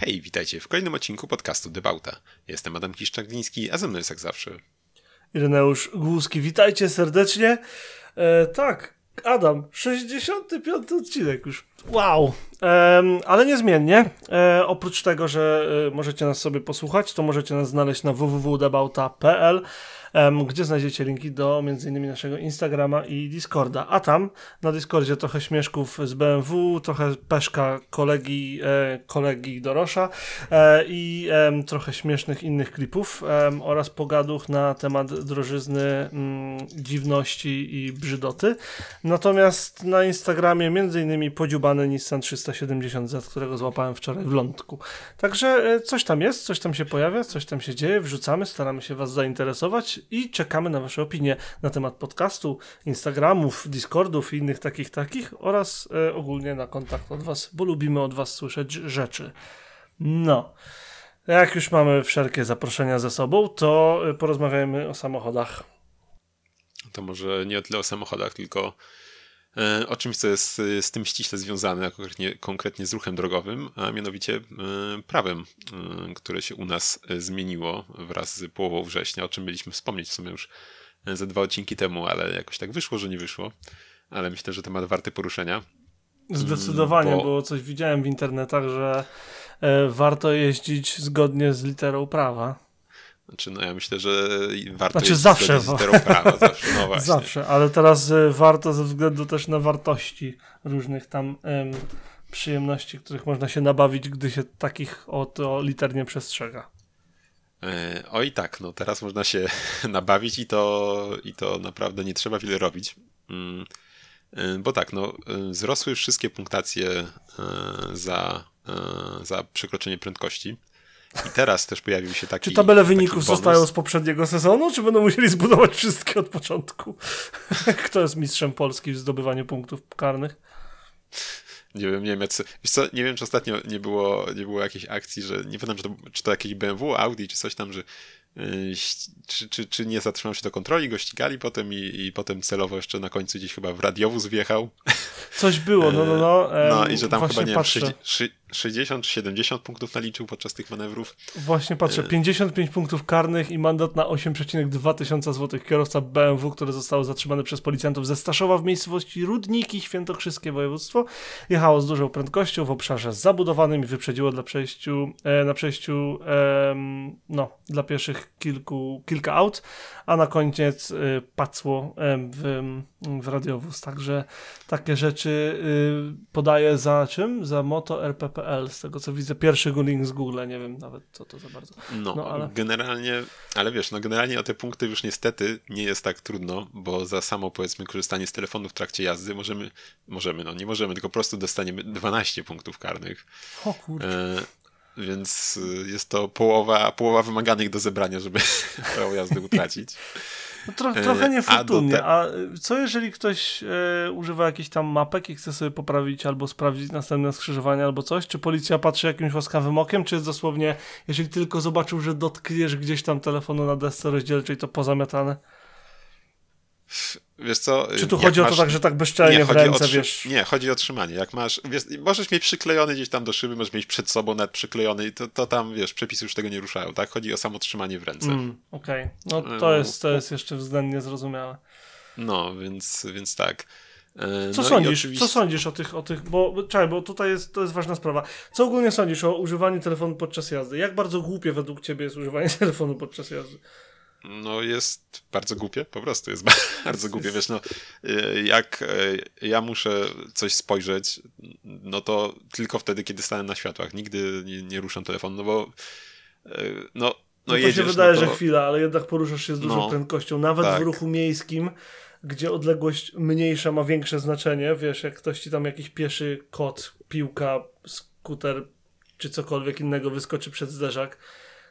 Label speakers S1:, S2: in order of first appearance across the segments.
S1: Hej, witajcie w kolejnym odcinku podcastu Debauta. Jestem Adam Kiszczagliński, a ze mną jest jak zawsze.
S2: Ireneusz Głuski, witajcie serdecznie. E, tak, Adam, 65 odcinek już. Wow. Ale niezmiennie, e, oprócz tego, że e, możecie nas sobie posłuchać, to możecie nas znaleźć na www.debauta.pl gdzie znajdziecie linki do m.in. naszego Instagrama i Discorda. A tam na Discordzie trochę śmieszków z BMW, trochę peszka kolegi, e, kolegi Dorosza i trochę śmiesznych innych klipów oraz pogaduch na temat drożyzny, mm, dziwności i brzydoty. Natomiast na Instagramie m.in. podziubany Nissan 370Z, którego złapałem wczoraj w lądku. Także e, coś tam jest, coś tam się pojawia, coś tam się dzieje, wrzucamy, staramy się Was zainteresować i czekamy na Wasze opinie na temat podcastu, Instagramów, Discordów i innych takich takich oraz e, ogólnie na kontakt od Was, bo lubimy od Was słyszeć rzeczy. No. Jak już mamy wszelkie zaproszenia ze sobą, to e, porozmawiajmy o samochodach.
S1: To może nie tyle o samochodach, tylko o czymś, co jest z tym ściśle związane, konkretnie, konkretnie z ruchem drogowym, a mianowicie e, prawem, e, które się u nas zmieniło wraz z połową września, o czym mieliśmy wspomnieć w sumie już ze dwa odcinki temu, ale jakoś tak wyszło, że nie wyszło. Ale myślę, że temat warty poruszenia.
S2: Zdecydowanie, bo, bo coś widziałem w internetach, że warto jeździć zgodnie z literą prawa.
S1: Znaczy, no ja myślę, że warto
S2: znaczy zawsze,
S1: bo... prawa, zawsze, no właśnie.
S2: Zawsze, ale teraz y, warto ze względu też na wartości różnych tam ym, przyjemności, których można się nabawić, gdy się takich oto liter nie przestrzega.
S1: E, oj tak, no teraz można się nabawić i to, i to naprawdę nie trzeba wiele robić. Mm, e, bo tak, no, e, wzrosły wszystkie punktacje za, za przekroczenie prędkości. I teraz też pojawił się taki.
S2: Czy tabele wyników zostają z poprzedniego sezonu, czy będą musieli zbudować wszystkie od początku? Kto jest mistrzem Polski w zdobywaniu punktów karnych?
S1: Nie wiem, nie wiem, wiesz co, nie wiem, czy ostatnio nie było, nie było jakiejś akcji, że nie pamiętam, czy to, czy to jakieś BMW, Audi, czy coś tam, że czy, czy, czy nie zatrzymał się do kontroli, go ścigali potem i, i potem celowo jeszcze na końcu gdzieś chyba w radiowóz wjechał.
S2: Coś było, no, no, no.
S1: no i że tam chyba, nie patrzę. wiem, 60 czy 70 punktów naliczył podczas tych manewrów.
S2: Właśnie patrzę, 55 yy. punktów karnych i mandat na 8,2 tysiąca złotych. Kierowca BMW, który został zatrzymany przez policjantów ze Staszowa w miejscowości Rudniki, Świętokrzyskie województwo, jechało z dużą prędkością w obszarze zabudowanym i wyprzedziło dla przejściu, e, na przejściu e, no, dla pieszych kilku, kilka aut, a na koniec y, pacło w, w radiowóz. Także takie rzeczy y, podaję za czym? Za Moto RPPL, z tego co widzę. Pierwszy link z Google, nie wiem nawet co to za bardzo.
S1: No, no ale... generalnie, ale wiesz, no generalnie o te punkty już niestety nie jest tak trudno, bo za samo powiedzmy korzystanie z telefonu w trakcie jazdy możemy, możemy, no nie możemy, tylko po prostu dostaniemy 12 punktów karnych.
S2: O kurczę. E
S1: więc y, jest to połowa, połowa wymaganych do zebrania, żeby prawo jazdy utracić.
S2: No tro, trochę e, niefortunnie. A, te... a co jeżeli ktoś e, używa jakichś tam mapek i chce sobie poprawić albo sprawdzić następne skrzyżowanie albo coś? Czy policja patrzy jakimś łaskawym okiem, czy jest dosłownie, jeżeli tylko zobaczył, że dotkniesz gdzieś tam telefonu na desce rozdzielczej, to pozamiatane?
S1: Wiesz co?
S2: Czy tu chodzi masz... o to tak, że tak bezczelnie nie, w ręce, wiesz?
S1: Nie, chodzi o trzymanie. Jak masz, wiesz, możesz mieć przyklejony gdzieś tam do szyby, możesz mieć przed sobą nawet przyklejony to, to tam, wiesz, przepisy już tego nie ruszają, tak? Chodzi o samo trzymanie w ręce. Mm,
S2: Okej, okay. no to, no, jest, to jest jeszcze względnie zrozumiałe.
S1: No, więc, więc tak.
S2: E, Co no sądzisz? Oczywiście... Co sądzisz o tych, o tych, bo czekaj, bo tutaj jest, to jest ważna sprawa. Co ogólnie sądzisz o używaniu telefonu podczas jazdy? Jak bardzo głupie według ciebie jest używanie telefonu podczas jazdy?
S1: No jest bardzo głupie, po prostu jest bardzo głupie, wiesz, no y, jak y, ja muszę coś spojrzeć, no to tylko wtedy, kiedy stanę na światłach, nigdy nie, nie ruszam telefonu, no bo y, no, no,
S2: no
S1: jedziesz,
S2: to się wydaje, no to... że chwila, ale jednak poruszasz się z dużą no, prędkością, nawet tak. w ruchu miejskim, gdzie odległość mniejsza ma większe znaczenie, wiesz, jak ktoś ci tam jakiś pieszy kot, piłka, skuter czy cokolwiek innego wyskoczy przed zderzak,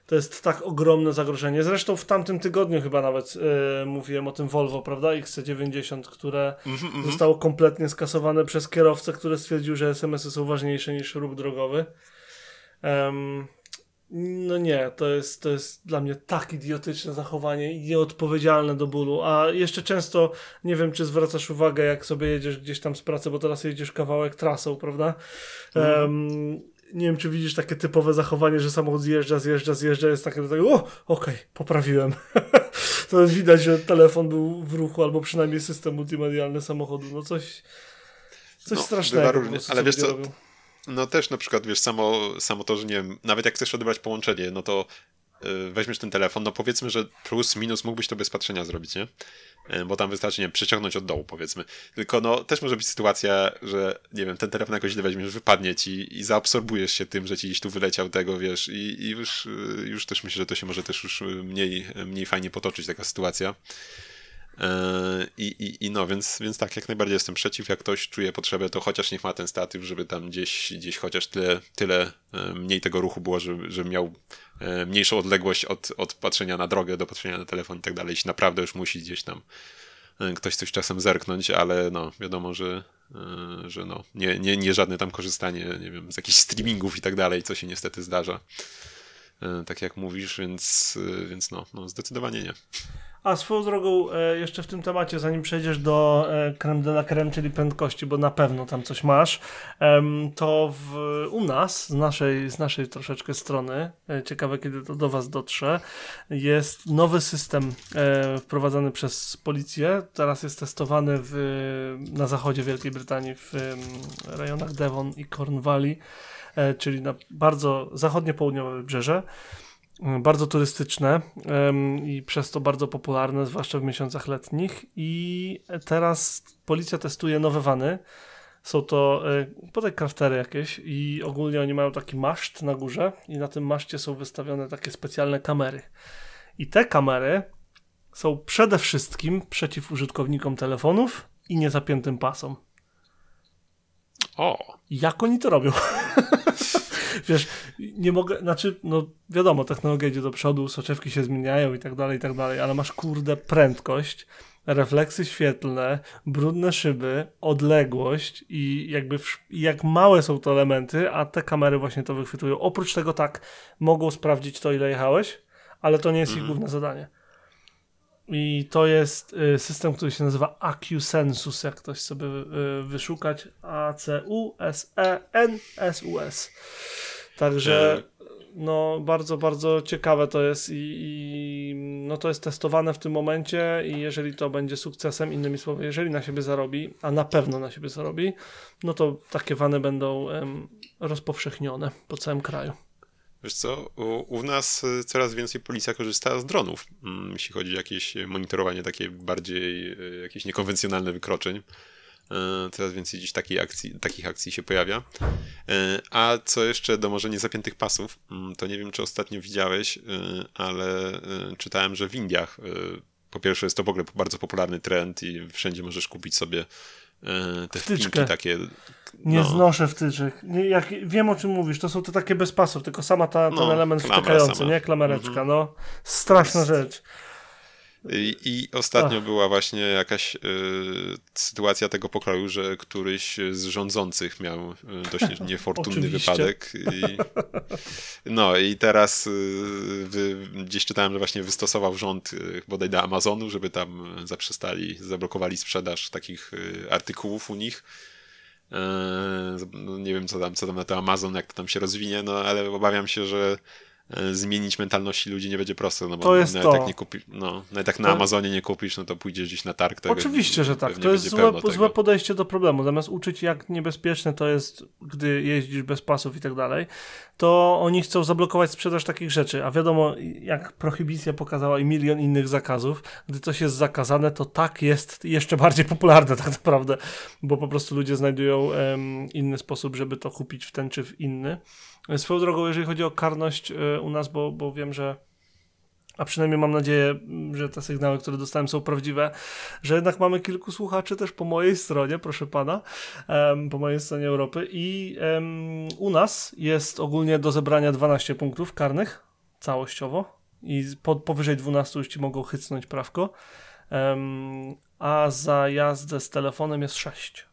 S2: to jest tak ogromne zagrożenie. Zresztą w tamtym tygodniu chyba nawet yy, mówiłem o tym Volvo, prawda? XC90, które mm -hmm. zostało kompletnie skasowane przez kierowcę, który stwierdził, że SMS-y są ważniejsze niż ruch drogowy. Um, no nie, to jest, to jest dla mnie tak idiotyczne zachowanie i nieodpowiedzialne do bólu. A jeszcze często, nie wiem, czy zwracasz uwagę, jak sobie jedziesz gdzieś tam z pracy, bo teraz jedziesz kawałek trasą, prawda? Mm. Um, nie wiem, czy widzisz takie typowe zachowanie, że samochód zjeżdża, zjeżdża, zjeżdża, jest takie, takie o, okej, poprawiłem. to widać, że telefon był w ruchu, albo przynajmniej system multimedialny samochodu. No coś, coś
S1: No,
S2: strasznego.
S1: różnie, ale wiesz co,
S2: robią.
S1: No też na przykład, wiesz, samo, samo to, że nie wiem, nawet jak chcesz odebrać połączenie, no to weźmiesz ten telefon, no powiedzmy, że plus, minus mógłbyś to bez patrzenia zrobić, nie? Y, Bo tam wystarczy, nie wiem, przyciągnąć od dołu, powiedzmy. Tylko no też może być sytuacja, że nie wiem, ten telefon jakoś źle weźmiesz, wypadnie ci i zaabsorbujesz się tym, że ci gdzieś tu wyleciał tego, wiesz, i, i już, y, już też myślę, że to się może też już y, mniej, mniej fajnie potoczyć taka sytuacja. Yy, I, i, I no, więc, więc tak, jak najbardziej jestem przeciw. Jak ktoś czuje potrzebę, to chociaż niech ma ten statyw, żeby tam gdzieś, gdzieś chociaż tyle, tyle yy, mniej tego ruchu było, żeby, żeby miał yy, mniejszą odległość od, od patrzenia na drogę do patrzenia na telefon i tak dalej. Jeśli naprawdę już musi gdzieś tam ktoś coś czasem zerknąć, ale no, wiadomo, że, że no, nie, nie, nie żadne tam korzystanie, nie wiem, z jakichś streamingów i tak dalej, co się niestety zdarza. Tak jak mówisz, więc, więc no, no, zdecydowanie nie.
S2: A swoją drogą, e, jeszcze w tym temacie, zanim przejdziesz do e, creme de la creme, czyli prędkości, bo na pewno tam coś masz, to w, u nas, z naszej, z naszej troszeczkę strony, e, ciekawe kiedy to do Was dotrze, jest nowy system wprowadzany przez policję. Teraz jest testowany w, na zachodzie Wielkiej Brytanii, w rejonach Devon i Cornwalli, czyli na bardzo zachodnie-południowe wybrzeże bardzo turystyczne i przez to bardzo popularne, zwłaszcza w miesiącach letnich. I teraz policja testuje nowe wany. Są to e, podaj craftery jakieś i ogólnie oni mają taki maszt na górze i na tym maszcie są wystawione takie specjalne kamery. I te kamery są przede wszystkim przeciw użytkownikom telefonów i niezapiętym pasom.
S1: O!
S2: Jak oni to robią? Wiesz, nie mogę, znaczy, no wiadomo, technologia idzie do przodu, soczewki się zmieniają i tak dalej, i tak dalej, ale masz kurde prędkość, refleksy świetlne, brudne szyby, odległość i jakby w, jak małe są to elementy, a te kamery właśnie to wychwytują. Oprócz tego tak, mogą sprawdzić to, ile jechałeś, ale to nie jest ich główne zadanie. I to jest y, system, który się nazywa AcuSensus, jak ktoś sobie y, wyszukać. A-C-U-S-E-N-S-U-S. Także no bardzo, bardzo ciekawe to jest i, i no to jest testowane w tym momencie i jeżeli to będzie sukcesem, innymi słowy, jeżeli na siebie zarobi, a na pewno na siebie zarobi, no to takie wany będą em, rozpowszechnione po całym kraju.
S1: Wiesz co, u, u nas y, coraz więcej policja korzysta z dronów, mm, jeśli chodzi o jakieś monitorowanie takie bardziej, y, jakieś niekonwencjonalne wykroczeń. Y, Coraz więcej dziś takiej akcji, takich akcji się pojawia. A co jeszcze do może niezapiętych pasów, mm, to nie wiem, czy ostatnio widziałeś, ale czytałem, że w Indiach po pierwsze jest to w ogóle bardzo popularny trend i wszędzie możesz kupić sobie te
S2: Wtyczkę.
S1: wpinki takie.
S2: Nie
S1: no.
S2: znoszę wtyczek. Nie, jak, wiem o czym mówisz, to są te takie bez pasów, tylko sama ta, ten
S1: No,
S2: element wtykający,
S1: sama.
S2: nie? Klamereczka,
S1: Mhm.
S2: no. Straszna rzecz.
S1: I, I ostatnio była właśnie jakaś y, sytuacja tego pokroju, że któryś z rządzących miał y, dość nie- niefortunny wypadek. I, no i teraz y, wy, gdzieś czytałem, że właśnie wystosował rząd y, bodaj do Amazonu, żeby tam zaprzestali, zablokowali sprzedaż takich y, artykułów u nich. E, no nie wiem, co tam, co tam na to Amazon, jak to tam się rozwinie, no ale obawiam się, że zmienić mentalności ludzi nie będzie prosto, no bo
S2: To jest
S1: nawet
S2: to.
S1: jak nie kupi, no, nawet jak na Amazonie nie kupisz, no to pójdziesz gdzieś na targ tego.
S2: Oczywiście, że tak. To jest złe, złe podejście do problemu. Zamiast uczyć, jak niebezpieczne to jest, gdy jeździsz bez pasów i tak dalej, to oni chcą zablokować sprzedaż takich rzeczy. A wiadomo, jak prohibicja pokazała i milion innych zakazów, gdy coś jest zakazane, to tak jest jeszcze bardziej popularne tak naprawdę, bo po prostu ludzie znajdują em, inny sposób, żeby to kupić w ten czy w inny. Swoją drogą, jeżeli chodzi o karność e, u nas, bo, bo wiem, że a przynajmniej mam nadzieję, że te sygnały, które dostałem są prawdziwe, że jednak mamy kilku słuchaczy też po mojej stronie, proszę pana, po mojej stronie Europy. I u nas jest ogólnie do zebrania 12 punktów karnych całościowo. I z- po, powyżej 12 już ci mogą hycnąć prawko, a za jazdę z telefonem jest 6.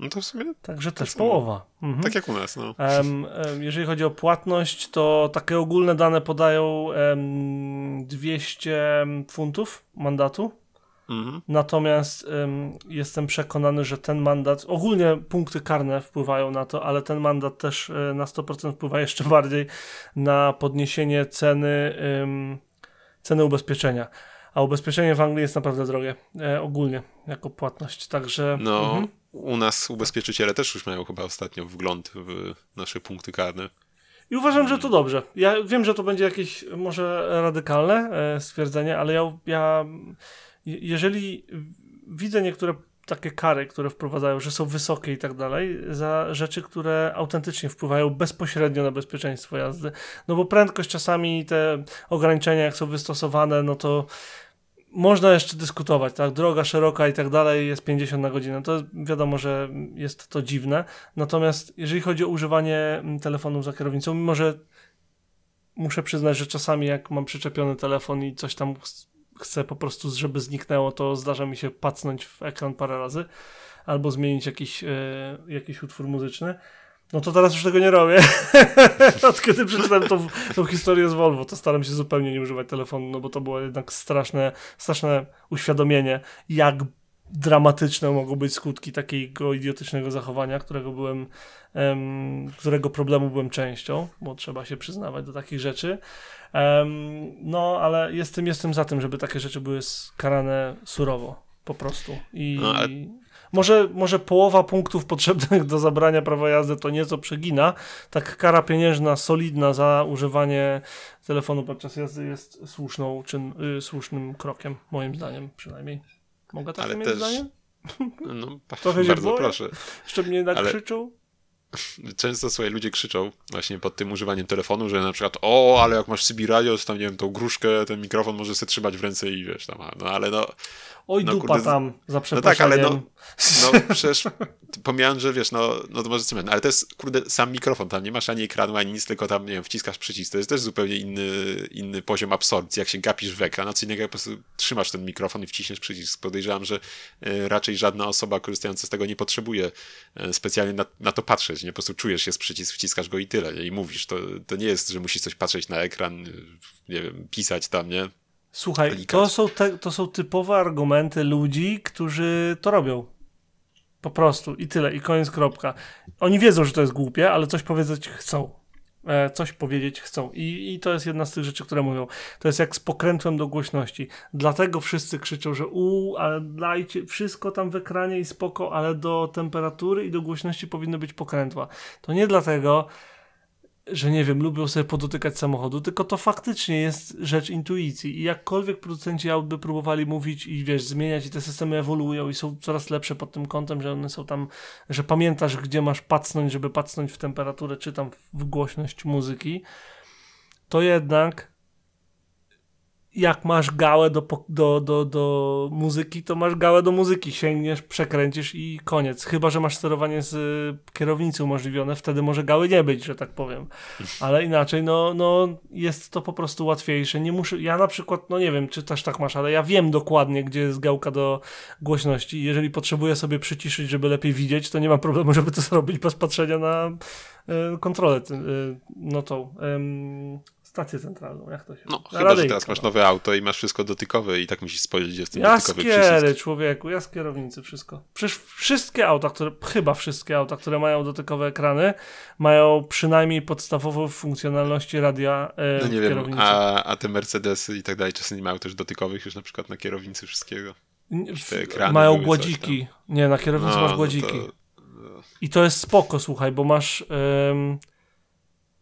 S1: No to w sumie
S2: Także też
S1: samo.
S2: połowa. Mhm.
S1: tak jak u nas, no.
S2: Em, jeżeli chodzi o płatność, to takie ogólne dane podają em, 200 funtów mandatu
S1: Mhm.
S2: Natomiast ym, jestem przekonany, że ten mandat, ogólnie punkty karne wpływają na to, ale ten mandat też y, na 100% wpływa jeszcze bardziej na podniesienie ceny, ceny ubezpieczenia. A ubezpieczenie w Anglii jest naprawdę drogie, e, ogólnie, jako płatność. Także.
S1: No,
S2: mhm.
S1: U nas ubezpieczyciele też już mają chyba ostatnio wgląd w nasze punkty karne.
S2: I uważam, że to dobrze. Ja wiem, że to będzie jakieś może radykalne e, stwierdzenie, ale ja, ja je- jeżeli widzę niektóre takie kary, które wprowadzają, że są wysokie i tak dalej, za rzeczy, które autentycznie wpływają bezpośrednio na bezpieczeństwo jazdy. No bo prędkość czasami te ograniczenia, jak są wystosowane, no to można jeszcze dyskutować, tak? Droga szeroka i tak dalej jest 50 na godzinę. To wiadomo, że jest to dziwne. Natomiast jeżeli chodzi o używanie mm, telefonu za kierownicą, mimo że muszę przyznać, że czasami jak mam przyczepiony telefon i coś tam ch- chcę po prostu, żeby zniknęło, to zdarza mi się pacnąć w ekran parę razy albo zmienić jakiś, e, jakiś utwór muzyczny. No to teraz już tego nie robię. Od kiedy przeczytałem tą, tą historię z Volvo, to staram się zupełnie nie używać telefonu, no bo to było jednak straszne, straszne uświadomienie, jak dramatyczne mogą być skutki takiego idiotycznego zachowania, którego byłem, em, którego problemu byłem częścią, bo trzeba się przyznawać do takich rzeczy. Em, no, ale jestem, jestem za tym, żeby takie rzeczy były skarane surowo, po prostu. I
S1: No, ale-
S2: może, może połowa punktów potrzebnych do zabrania prawa jazdy to nieco przegina. Tak kara pieniężna solidna za używanie telefonu podczas jazdy jest słuszną, czyn, y, słusznym krokiem, moim zdaniem przynajmniej. Mogę takie
S1: Ale
S2: mieć
S1: też-
S2: zdanie?
S1: No,
S2: Trochę
S1: bardzo proszę.
S2: Jeszcze mnie nakrzyczą?
S1: Często słuchaj, ludzie krzyczą właśnie pod tym używaniem telefonu, że na przykład o, ale jak masz CB radio, to tam nie wiem, tą gruszkę, ten mikrofon możesz sobie trzymać w ręce i wiesz tam, no ale no,
S2: Oj,
S1: no,
S2: dupa
S1: kurde, z-
S2: tam, za
S1: no tak, ale no, no przecież pomijając, że wiesz, no, no to może cement, ale to jest kurde sam mikrofon, tam nie masz ani ekranu, ani nic, tylko tam, nie wiem, wciskasz przycisk, to jest też zupełnie inny, inny poziom absorpcji, jak się gapisz w ekran, a co innego jak po prostu trzymasz ten mikrofon i wciśniesz przycisk. Podejrzewam, że e, raczej żadna osoba korzystająca z tego nie potrzebuje e, specjalnie na, na to patrzeć, nie? Po prostu czujesz jest przycisk, wciskasz go i tyle, nie? I mówisz. To, to nie jest, że musisz coś patrzeć na ekran, nie wiem, pisać tam, nie?
S2: Słuchaj, to są, te, to są typowe argumenty ludzi, którzy to robią. Po prostu. I tyle. I koniec, kropka. Oni wiedzą, że to jest głupie, ale coś powiedzieć chcą. E, coś powiedzieć chcą. I, I to jest jedna z tych rzeczy, które mówią. To jest jak z pokrętłem do głośności. Dlatego wszyscy krzyczą, że u, ale dajcie wszystko tam w ekranie i spoko, ale do temperatury i do głośności powinno być pokrętła. To nie dlatego, że nie wiem, lubią sobie podotykać samochodu, tylko to faktycznie jest rzecz intuicji. I jakkolwiek producenci aut by próbowali mówić i wiesz, zmieniać i te systemy ewoluują i są coraz lepsze pod tym kątem, że one są tam, że pamiętasz, gdzie masz pacnąć, żeby pacnąć w temperaturę, czy tam w głośność muzyki, to jednak jak masz gałę do, do, do, do muzyki, to masz gałę do muzyki. Sięgniesz, przekręcisz i koniec. Chyba, że masz sterowanie z y, kierownicy umożliwione, wtedy może gały nie być, że tak powiem. Ale inaczej, no, no jest to po prostu łatwiejsze. Nie muszę, ja na przykład, no nie wiem, czy też tak masz, ale ja wiem dokładnie, gdzie jest gałka do głośności. Jeżeli potrzebuję sobie przyciszyć, żeby lepiej widzieć, to nie ma problemu, żeby to zrobić bez patrzenia na y, kontrolę, y, no tą stację centralną, jak to się
S1: No, chyba, że teraz masz
S2: no.
S1: nowe auto i masz wszystko dotykowe i tak musisz spojrzeć, gdzie jest ten dotykowy
S2: Jaskiery,
S1: przycisk.
S2: człowieku, ja z kierownicy, wszystko. Przecież wszystkie auta, które, chyba wszystkie auta, które mają dotykowe ekrany, mają przynajmniej podstawowe funkcjonalności radia e,
S1: No nie wiem,
S2: kierownicy.
S1: a, a te Mercedesy i tak dalej czasem nie mają też dotykowych już na przykład na kierownicy wszystkiego.
S2: Mają gładziki. Nie, na kierownicy
S1: No,
S2: masz
S1: no
S2: gładziki.
S1: to-
S2: I to jest spoko, słuchaj, bo masz.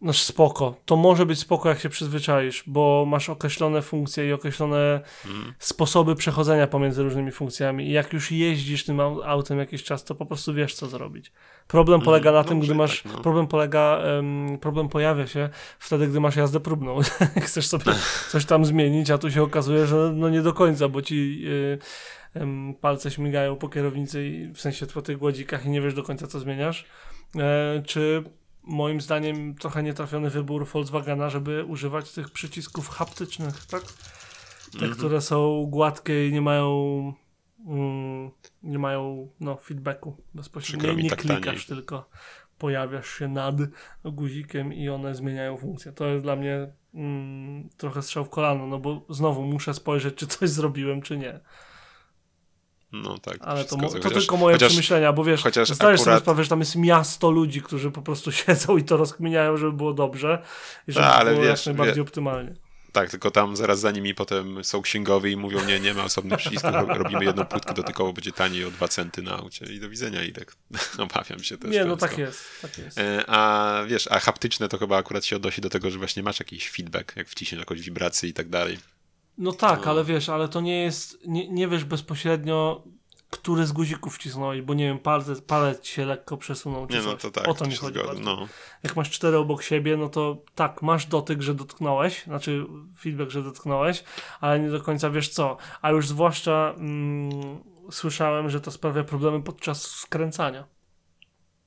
S2: No spoko. To może być spoko, jak się przyzwyczaisz, bo masz określone funkcje i określone
S1: Mm.
S2: sposoby przechodzenia pomiędzy różnymi funkcjami. I jak już jeździsz tym au- autem jakiś czas, to po prostu wiesz, co zrobić. Problem
S1: Mhm,
S2: polega na
S1: no
S2: tym, gdy masz.
S1: tak, no.
S2: Problem polega. em, problem pojawia się wtedy, gdy masz jazdę próbną. Chcesz sobie coś tam zmienić, a tu się okazuje, że no nie do końca, bo ci. y, em, palce śmigają po kierownicy i w sensie po tych gładzikach i nie wiesz do końca co zmieniasz. E, czy moim zdaniem trochę nietrafiony wybór Volkswagena, żeby używać tych przycisków haptycznych, tak? Te,
S1: Mhm.
S2: które są gładkie i nie mają mm, nie mają no, feedbacku bezpośrednio. Nie, nie
S1: tak
S2: klikasz,
S1: taniej.
S2: tylko pojawiasz się nad guzikiem i one zmieniają funkcję. To jest dla mnie mm, trochę strzał w kolano, no bo znowu muszę spojrzeć, czy coś zrobiłem, czy nie.
S1: No tak.
S2: Ale to, to
S1: chociaż-
S2: tylko moje
S1: chociaż-
S2: przemyślenia, bo wiesz,
S1: chociaż
S2: zdajesz sobie
S1: akurat-
S2: sprawę, że tam jest miasto ludzi, którzy po prostu siedzą i to rozkminiają, żeby było dobrze i żeby
S1: Ta, ale
S2: było
S1: wiesz,
S2: jak najbardziej
S1: wie-
S2: optymalnie.
S1: Tak, tylko tam zaraz za nimi potem są księgowi i mówią, nie, nie ma osobnych przycisków, ro- robimy jedną płytkę dotykową, będzie taniej o 2 centy na aucie i do widzenia i tak obawiam się też
S2: Nie, no
S1: często.
S2: tak jest, tak jest.
S1: E, A wiesz, a haptyczne to chyba akurat się odnosi do tego, że właśnie masz jakiś feedback, jak wciśniesz jakąś wibrację i tak dalej.
S2: No tak,
S1: No.
S2: ale wiesz, ale to nie jest, nie, nie wiesz bezpośrednio, który z guzików wcisnąłeś, bo nie wiem, palec, palec się lekko przesunął, czy
S1: Nie, no
S2: coś.
S1: to tak,
S2: o to mi
S1: się
S2: chodzi bardziej.
S1: No,
S2: Jak masz cztery obok siebie, no to tak, masz dotyk, że dotknąłeś, znaczy feedback, że dotknąłeś, ale nie do końca wiesz co. A już zwłaszcza mm, słyszałem, że to sprawia problemy podczas skręcania.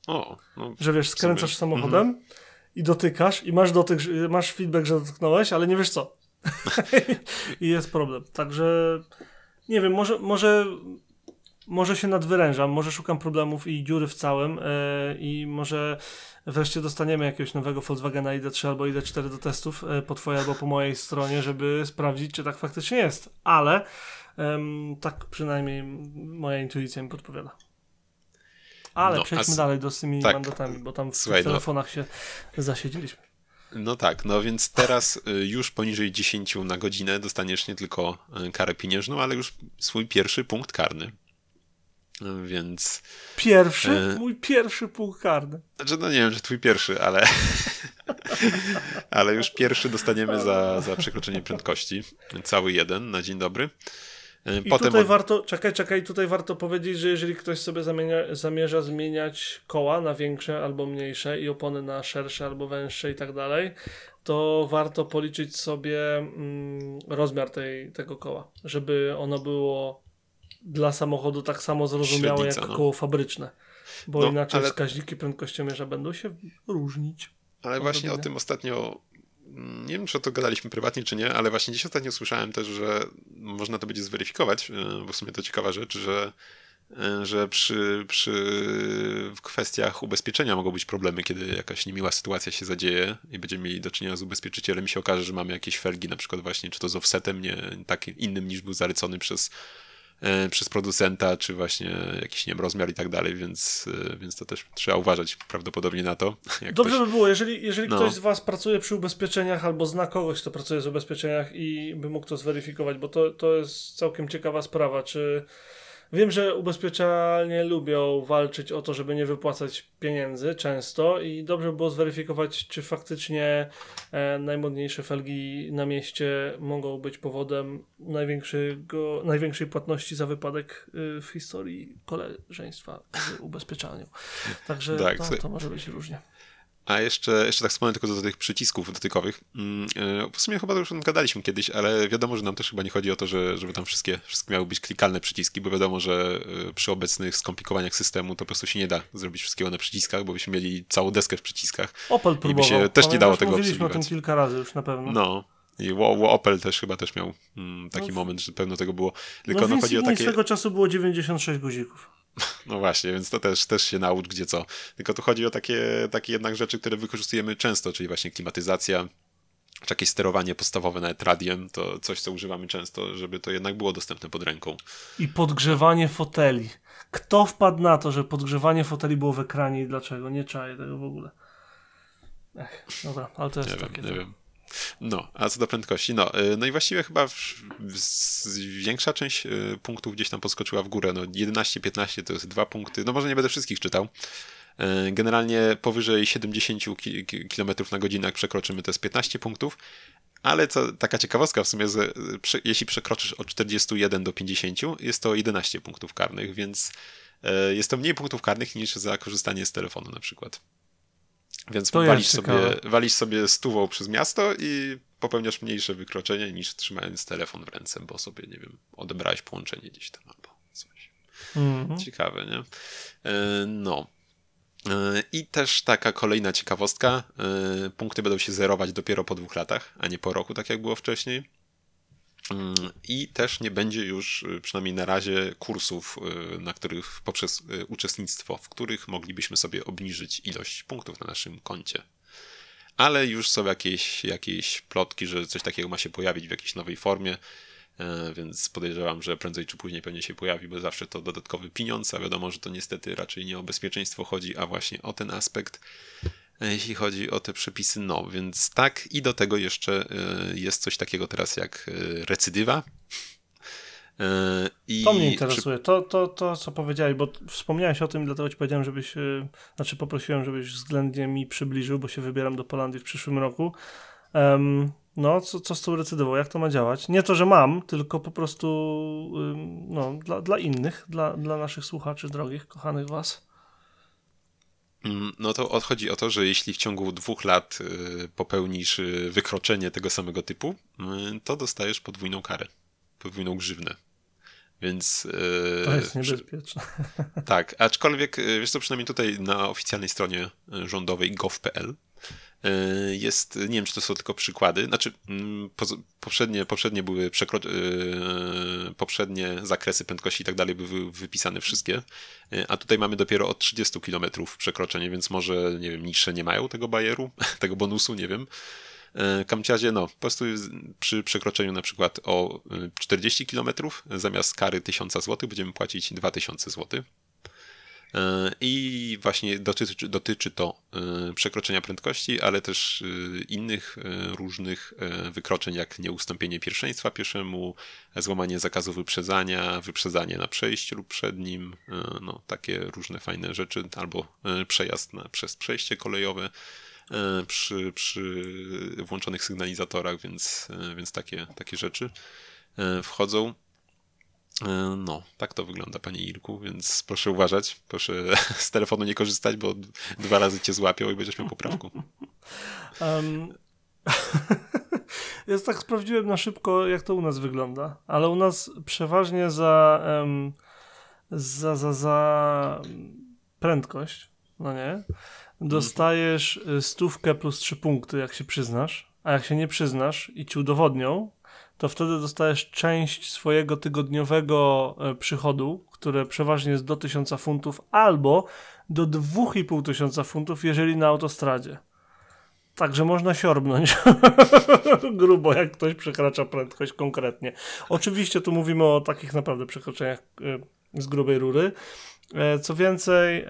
S1: o, no,
S2: Że wiesz, skręcasz
S1: sumie. Mhm.
S2: samochodem i dotykasz i masz dotyk, że- masz feedback, że dotknąłeś, ale nie wiesz co. I jest problem. Także nie wiem, może, może, może się nadwyrężam, może szukam problemów i dziury w całym e, i może wreszcie dostaniemy jakiegoś nowego Volkswagena ID3 albo ID4 do testów e, po twojej albo po mojej stronie, żeby sprawdzić, czy tak faktycznie jest. Ale em, tak przynajmniej moja intuicja mi podpowiada. Ale
S1: No,
S2: przejdźmy dalej do z tymi
S1: tak.
S2: mandatami, bo tam w
S1: Słuchaj,
S2: tych
S1: no-
S2: telefonach się zasiedzieliśmy.
S1: No tak, no więc teraz y, już poniżej 10 na godzinę dostaniesz nie tylko y, karę pieniężną, ale już swój pierwszy punkt karny. Y, Więc,
S2: Pierwszy?
S1: E.
S2: Mój pierwszy punkt karny.
S1: znaczy no nie wiem, że twój pierwszy, ale ale już pierwszy dostaniemy za, za przekroczenie prędkości. Cały jeden na dzień dobry. Y,
S2: I
S1: Potem
S2: tutaj warto, czekaj, czekaj, tutaj warto powiedzieć, że jeżeli ktoś sobie zamienia, zamierza zmieniać koła na większe albo mniejsze i opony na szersze albo węższe i tak dalej, to warto policzyć sobie mm, rozmiar tej, tego koła, żeby ono było dla samochodu tak samo zrozumiałe
S1: Średnica,
S2: jak
S1: no.
S2: koło fabryczne. Bo
S1: No,
S2: inaczej
S1: ale-
S2: wskaźniki prędkościomierza będą się różnić.
S1: Ale właśnie o tym ostatnio, nie wiem czy o to gadaliśmy prywatnie czy nie, ale właśnie dziś ostatnio słyszałem też, że można to będzie zweryfikować, e, bo w sumie to ciekawa rzecz, że, e, że przy, przy w kwestiach ubezpieczenia mogą być problemy, kiedy jakaś niemiła sytuacja się zadzieje i będziemy mieli do czynienia z ubezpieczycielem i się okaże, że mamy jakieś felgi, na przykład właśnie, czy to z offsetem, nie takim innym niż był zalecony przez przez producenta, czy właśnie jakiś nie wiem, rozmiar i tak dalej, więc, e, więc to też trzeba uważać prawdopodobnie na to.
S2: Dobrze
S1: ktoś-
S2: by było, jeżeli, jeżeli
S1: No.
S2: ktoś z Was pracuje przy ubezpieczeniach albo zna kogoś, kto pracuje z ubezpieczeniach i by mógł to zweryfikować, bo to, to jest całkiem ciekawa sprawa. Czy wiem, że ubezpieczalnie lubią walczyć o to, żeby nie wypłacać pieniędzy często i dobrze by było zweryfikować, czy faktycznie e, najmodniejsze felgi na mieście mogą być powodem największego, największej płatności za wypadek y, w historii koleżeństwa w ubezpieczalniu. Także
S1: Tak,
S2: to, to może być różnie.
S1: A jeszcze, jeszcze tak wspomnę tylko do tych przycisków dotykowych. Mm, e, W sumie chyba to już gadaliśmy kiedyś, ale wiadomo, że nam też chyba nie chodzi o to, że, żeby tam wszystkie, wszystkie miały być klikalne przyciski, bo wiadomo, że e, przy obecnych skomplikowaniach systemu to po prostu się nie da zrobić wszystkiego na przyciskach, bo byśmy mieli całą deskę w przyciskach.
S2: Opel próbował.
S1: się też nie dało tego
S2: Mówiliśmy o tym kilka razy już na pewno.
S1: No. I Opel też chyba też miał mm, taki
S2: No.
S1: moment, że pewno tego było. Tylko
S2: no
S1: no, chodzi o takie.
S2: swego czasu było 96 guzików.
S1: No właśnie, więc to też, też się naucz gdzie co. Tylko tu chodzi o takie, takie jednak rzeczy, które wykorzystujemy często, czyli właśnie klimatyzacja, czy jakieś sterowanie podstawowe nawet radiem, to coś, co używamy często, żeby to jednak było dostępne pod ręką.
S2: I podgrzewanie foteli. Kto wpadł na to, że podgrzewanie foteli było w ekranie i dlaczego? Nie czaję tego w ogóle. Ech, dobra, ale to jest
S1: Nie wiem,
S2: takie.
S1: nie
S2: to.
S1: wiem. No, a co do prędkości, no, y, no i właściwie chyba większa część y, punktów gdzieś tam podskoczyła w górę, no 11-15 to jest dwa punkty, no może nie będę wszystkich czytał. Y, Generalnie powyżej 70 ki- ki- km na godzinę jak przekroczymy to jest 15 punktów, ale co, taka ciekawostka w sumie, że jeśli przekroczysz od 41 do 50 jest to 11 punktów karnych, więc jest to mniej punktów karnych niż za korzystanie z telefonu na przykład. Więc
S2: To
S1: walisz sobie, walisz sobie stówą przez miasto i popełniasz mniejsze wykroczenie niż trzymając telefon w ręce, bo sobie, nie wiem, odebrałeś połączenie gdzieś tam albo coś.
S2: Mhm.
S1: Ciekawe, nie? E, No. E, I też taka kolejna ciekawostka. e, Punkty będą się zerować dopiero po dwóch latach, a nie po roku, tak jak było wcześniej. I też nie będzie już, y, przynajmniej na razie, kursów, y, na których poprzez y, uczestnictwo, w których moglibyśmy sobie obniżyć ilość punktów na naszym koncie. Ale już są jakieś, jakieś plotki, że coś takiego ma się pojawić w jakiejś nowej formie. e, więc podejrzewam, że prędzej czy później pewnie się pojawi, bo zawsze to dodatkowy pieniądz, a wiadomo, że to niestety raczej nie o bezpieczeństwo chodzi, a właśnie o ten aspekt, jeśli chodzi o te przepisy, no więc tak i do tego jeszcze e, jest coś takiego teraz jak e, recydywa. E, I
S2: To mnie interesuje. To, to, to, co powiedziałeś, bo wspomniałeś o tym, dlatego ci powiedziałem, żebyś, znaczy poprosiłem, żebyś względnie mi przybliżył, bo się wybieram do Polandii w przyszłym roku. Em, no, co, co z tą recydywą? Jak to ma działać? Nie to, że mam, tylko po prostu ym, no, dla, dla innych, dla, dla naszych słuchaczy drogich, kochanych was.
S1: Mm, No to odchodzi o to, że jeśli w ciągu dwóch lat y, popełnisz y, wykroczenie tego samego typu, y, to dostajesz podwójną karę, podwójną grzywnę. Więc
S2: To jest
S1: przy-
S2: niebezpieczne.
S1: tak, aczkolwiek wiesz co, przynajmniej tutaj na oficjalnej stronie rządowej gov.pl jest, nie wiem czy to są tylko przykłady, znaczy mm, poz- poprzednie, poprzednie były przekro- y, poprzednie zakresy prędkości i tak dalej były wypisane wszystkie, y, a tutaj mamy dopiero od 30 km przekroczenie, więc może, nie wiem, niższe nie mają tego bajeru, tego bonusu, nie wiem. Kamciazie, no, po prostu przy przekroczeniu na przykład o y, 40 km zamiast kary 1000 zł będziemy płacić 2000 zł. E, I właśnie dotyczy, dotyczy to e, przekroczenia prędkości, ale też e, innych różnych wykroczeń, jak nieustąpienie pierwszeństwa pieszemu, złamanie zakazu wyprzedzania, wyprzedzanie na przejściu lub przed nim, no, takie różne fajne rzeczy, albo przejazd na, przez przejście kolejowe przy, przy włączonych sygnalizatorach, więc, więc takie, takie rzeczy wchodzą. E, No, tak to wygląda, panie Irku, więc proszę uważać. Proszę z telefonu nie korzystać, bo dwa razy cię złapią i będziesz miał poprawkę.
S2: Um, ja tak sprawdziłem na szybko, jak to u nas wygląda, ale u nas przeważnie za, em, za, za, za prędkość, no nie, dostajesz y, stówkę plus trzy punkty, jak się przyznasz, a jak się nie przyznasz i ci udowodnią, to wtedy dostajesz część swojego tygodniowego e, przychodu, które przeważnie jest do 1000 funtów, albo do 2,5 tysiąca funtów, jeżeli na autostradzie. Także można siorbnąć grubo, jak ktoś przekracza prędkość konkretnie. Oczywiście tu mówimy o takich naprawdę przekroczeniach e, z grubej rury. E, Co więcej,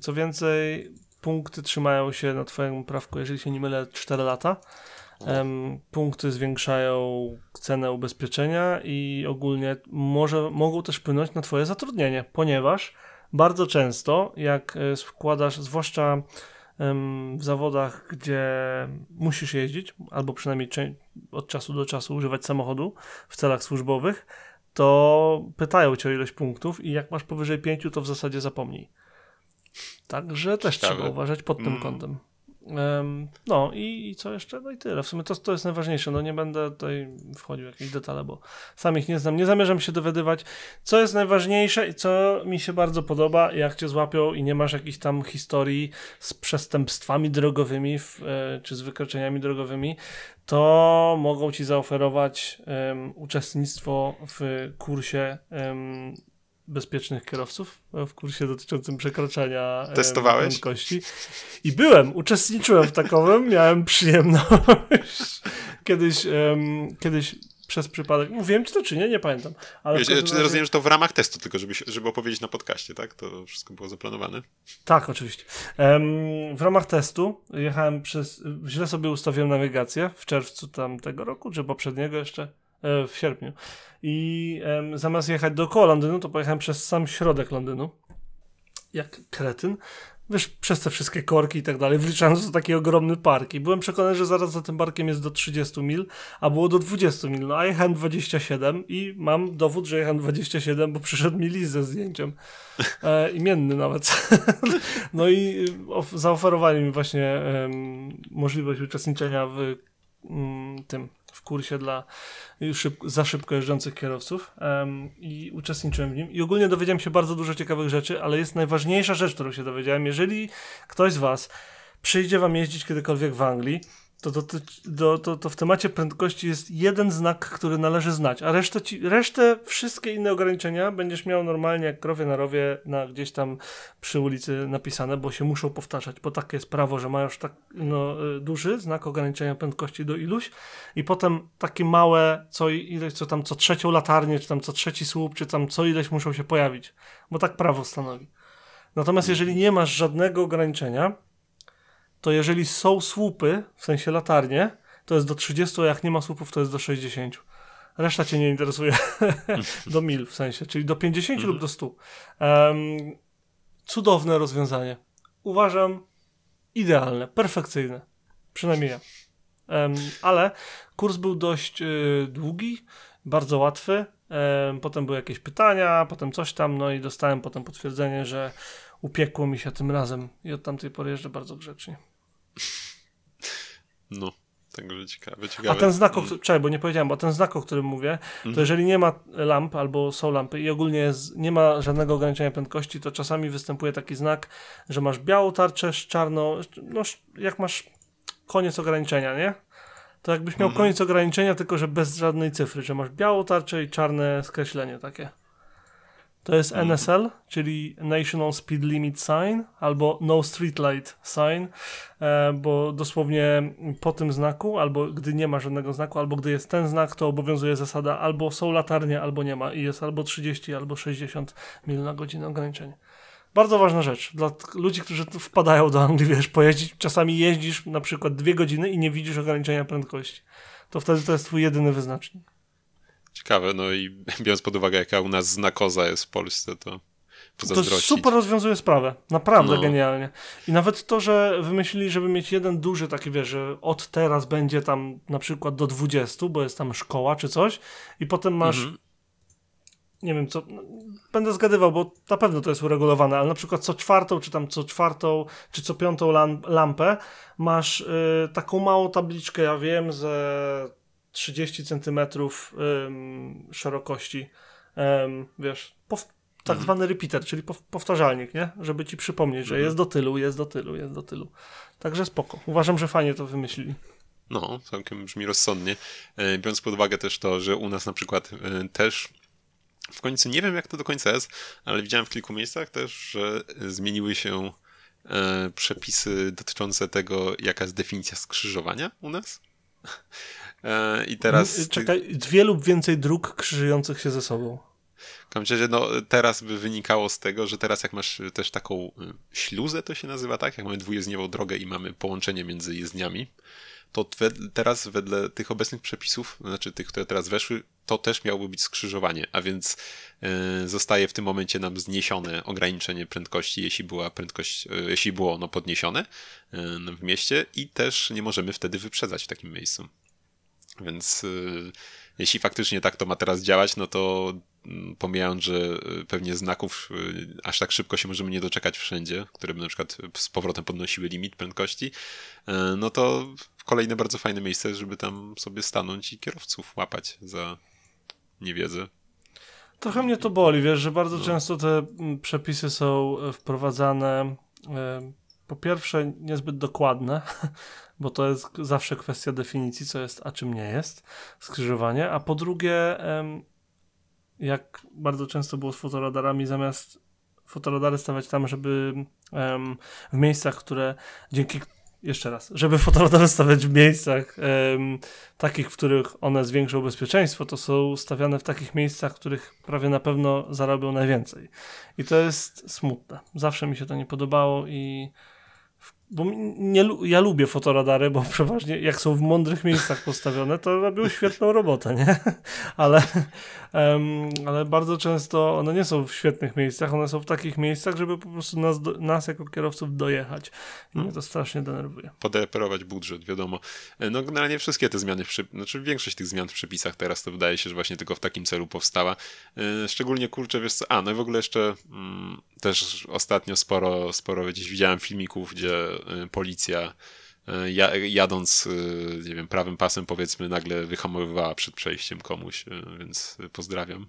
S2: co więcej, punkty trzymają się na twoim prawku, jeżeli się nie mylę, 4 lata. Punkty zwiększają cenę ubezpieczenia i ogólnie może, mogą też wpłynąć na twoje zatrudnienie, ponieważ bardzo często, jak e, wkładasz, zwłaszcza em, w zawodach, gdzie musisz jeździć, albo przynajmniej od czasu do czasu używać samochodu w celach służbowych, to pytają cię o ilość punktów i jak masz powyżej pięciu, to w zasadzie zapomnij. Także też
S1: Ciekawe.
S2: trzeba uważać pod tym
S1: Mm.
S2: kątem. No i, i co jeszcze? No i tyle. W sumie to, to jest najważniejsze. No nie będę tutaj wchodził w jakieś detale, bo sam ich nie znam. Nie zamierzam się dowiadywać, co jest najważniejsze i co mi się bardzo podoba, jak cię złapią i nie masz jakichś tam historii z przestępstwami drogowymi w, e, czy z wykroczeniami drogowymi, to mogą ci zaoferować em, uczestnictwo w kursie em, bezpiecznych kierowców, e, w kursie dotyczącym przekraczania
S1: Testowałeś?
S2: prędkości. I byłem, uczestniczyłem w takowym, miałem przyjemność. kiedyś, em, kiedyś przez przypadek, mówiłem ci to czy nie, nie pamiętam. Ale
S1: Wiesz, czy
S2: razie-
S1: rozumiem, że to w ramach testu, tylko żeby, żeby opowiedzieć na podcaście, tak? To wszystko było zaplanowane.
S2: Tak, oczywiście. Em, w ramach testu jechałem przez. Źle sobie ustawiłem nawigację w czerwcu tamtego roku, czy poprzedniego jeszcze w sierpniu. I zamiast jechać dookoła Londynu, to pojechałem przez sam środek Londynu. Jak kretyn. Wiesz, przez te wszystkie korki i tak dalej, wliczając to taki ogromny park. I byłem przekonany, że zaraz za tym parkiem jest do 30 mil, a było do 20 mil. No a jechałem 27 i mam dowód, że jechałem 27, bo przyszedł mi list ze zdjęciem. E, imienny nawet. no i y, of, zaoferowali mi właśnie em, możliwość uczestniczenia w mm, tym, kursie dla szyb, za szybko jeżdżących kierowców em, i uczestniczyłem w nim. I ogólnie dowiedziałem się bardzo dużo ciekawych rzeczy, ale jest najważniejsza rzecz, którą się dowiedziałem. Jeżeli ktoś z Was przyjdzie Wam jeździć kiedykolwiek w Anglii, to, to, to, to, to w temacie prędkości jest jeden znak, który należy znać, a resztę, ci, resztę, wszystkie inne ograniczenia będziesz miał normalnie jak krowie na rowie na gdzieś tam przy ulicy napisane, bo się muszą powtarzać, bo takie jest prawo, że masz tak no, y, duży znak ograniczenia prędkości do iluś i potem takie małe, co ileś, co tam co trzecią latarnię, czy tam co trzeci słup, czy tam co ileś muszą się pojawić, bo tak prawo stanowi. Natomiast jeżeli nie masz żadnego ograniczenia, to jeżeli są słupy, w sensie latarnie, to jest do 30, a jak nie ma słupów, to jest do 60. Reszta cię nie interesuje. do mil w sensie, czyli do 50 lub do 100. Um, cudowne rozwiązanie. Uważam idealne, perfekcyjne. Przynajmniej ja. Um, ale kurs był dość y, długi, bardzo łatwy. Um, potem były jakieś pytania, potem coś tam, no i dostałem potem potwierdzenie, że upiekło mi się tym razem i od tamtej pory jeżdżę bardzo grzecznie.
S1: No, także ciekawe, ciekawe.
S2: A ten znak, o, mm. czekaj, bo nie powiedziałem, bo ten znak, o którym mówię, to mhm. jeżeli nie ma lamp albo są lampy i ogólnie jest, nie ma żadnego ograniczenia prędkości, to czasami występuje taki znak, że masz białą tarczę z czarną, no jak masz koniec ograniczenia, nie? To jakbyś miał mhm. koniec ograniczenia, tylko że bez żadnej cyfry, że masz białą tarczę i czarne skreślenie takie. To jest mhm. NSL, czyli National Speed Limit Sign albo No Street Light Sign, e, bo dosłownie po tym znaku, albo gdy nie ma żadnego znaku, albo gdy jest ten znak, to obowiązuje zasada albo są latarnie, albo nie ma i jest albo 30, albo 60 mil na godzinę ograniczenie. Bardzo ważna rzecz dla ludzi, którzy wpadają do Anglii, wiesz, pojeździć, czasami jeździsz na przykład dwie godziny i nie widzisz ograniczenia prędkości. To wtedy to jest twój jedyny wyznacznik.
S1: Ciekawe, no i biorąc pod uwagę, jaka u nas znakoza jest w Polsce, to
S2: to super rozwiązuje sprawę. Naprawdę no. genialnie. I nawet to, że wymyślili, żeby mieć jeden duży taki, wiesz, że od teraz będzie tam na przykład do 20, bo jest tam szkoła czy coś i potem masz mhm. nie wiem co, będę zgadywał, bo na pewno to jest uregulowane, ale na przykład co czwartą, czy tam co czwartą, czy co piątą lampę masz y, taką małą tabliczkę, ja wiem, że 30 centymetrów szerokości, wiesz, tak mhm. zwany repeater, czyli powtarzalnik, nie? Żeby ci przypomnieć, że mhm. jest do tylu, jest do tylu, jest do tylu. Także spoko. Uważam, że fajnie to wymyślili.
S1: No, całkiem brzmi rozsądnie. E, biorąc pod uwagę też to, że u nas na przykład e, też w końcu nie wiem jak to do końca jest, ale widziałem w kilku miejscach też, że zmieniły się e, przepisy dotyczące tego, jaka jest definicja skrzyżowania u nas. E, I teraz.
S2: Czekaj, dwie lub więcej dróg krzyżujących się ze sobą.
S1: Razie, no, teraz by wynikało z tego, że teraz jak masz też taką y, śluzę, to się nazywa tak, jak mamy dwujezdniową drogę i mamy połączenie między jezdniami, to teraz wedle tych obecnych przepisów, znaczy tych, które teraz weszły, to też miałoby być skrzyżowanie, a więc y, zostaje w tym momencie nam zniesione ograniczenie prędkości, jeśli była prędkość, y, jeśli było ono podniesione w mieście i też nie możemy wtedy wyprzedzać w takim miejscu. Więc y, jeśli faktycznie tak to ma teraz działać, no to mm, pomijając, że y, pewnie znaków y, aż tak szybko się możemy nie doczekać wszędzie, które by na przykład z powrotem podnosiły limit prędkości, no to kolejne bardzo fajne miejsce, żeby tam sobie stanąć i kierowców łapać za niewiedzę.
S2: Trochę mnie to boli, wiesz, że bardzo no. często te mm, przepisy są e, wprowadzane e, po pierwsze niezbyt dokładne, bo to jest zawsze kwestia definicji, co jest, a czym nie jest skrzyżowanie, a po drugie, jak bardzo często było z fotoradarami, zamiast fotoradary stawiać tam, żeby w miejscach, które dzięki jeszcze raz, żeby fotoradary stawiać w miejscach um, takich, w których one zwiększą bezpieczeństwo, to są stawiane w takich miejscach, w których prawie na pewno zarobią najwięcej. I to jest smutne. Zawsze mi się to nie podobało i bo nie, ja lubię fotoradary, bo przeważnie jak są w mądrych miejscach postawione, to robią świetną robotę, nie? Ale, um, ale bardzo często one nie są w świetnych miejscach, one są w takich miejscach, żeby po prostu nas, nas jako kierowców dojechać. I mnie to strasznie denerwuje.
S1: Podeperować budżet, wiadomo. No generalnie wszystkie te zmiany, przy... znaczy większość tych zmian w przepisach teraz to wydaje się, że właśnie tylko w takim celu powstała. E, szczególnie kurczę, wiesz co, a no i w ogóle jeszcze mm, też ostatnio sporo, sporo gdzieś widziałem filmików, gdzie policja y, jadąc, y, nie wiem, prawym pasem powiedzmy nagle wyhamowywała przed przejściem komuś, więc pozdrawiam.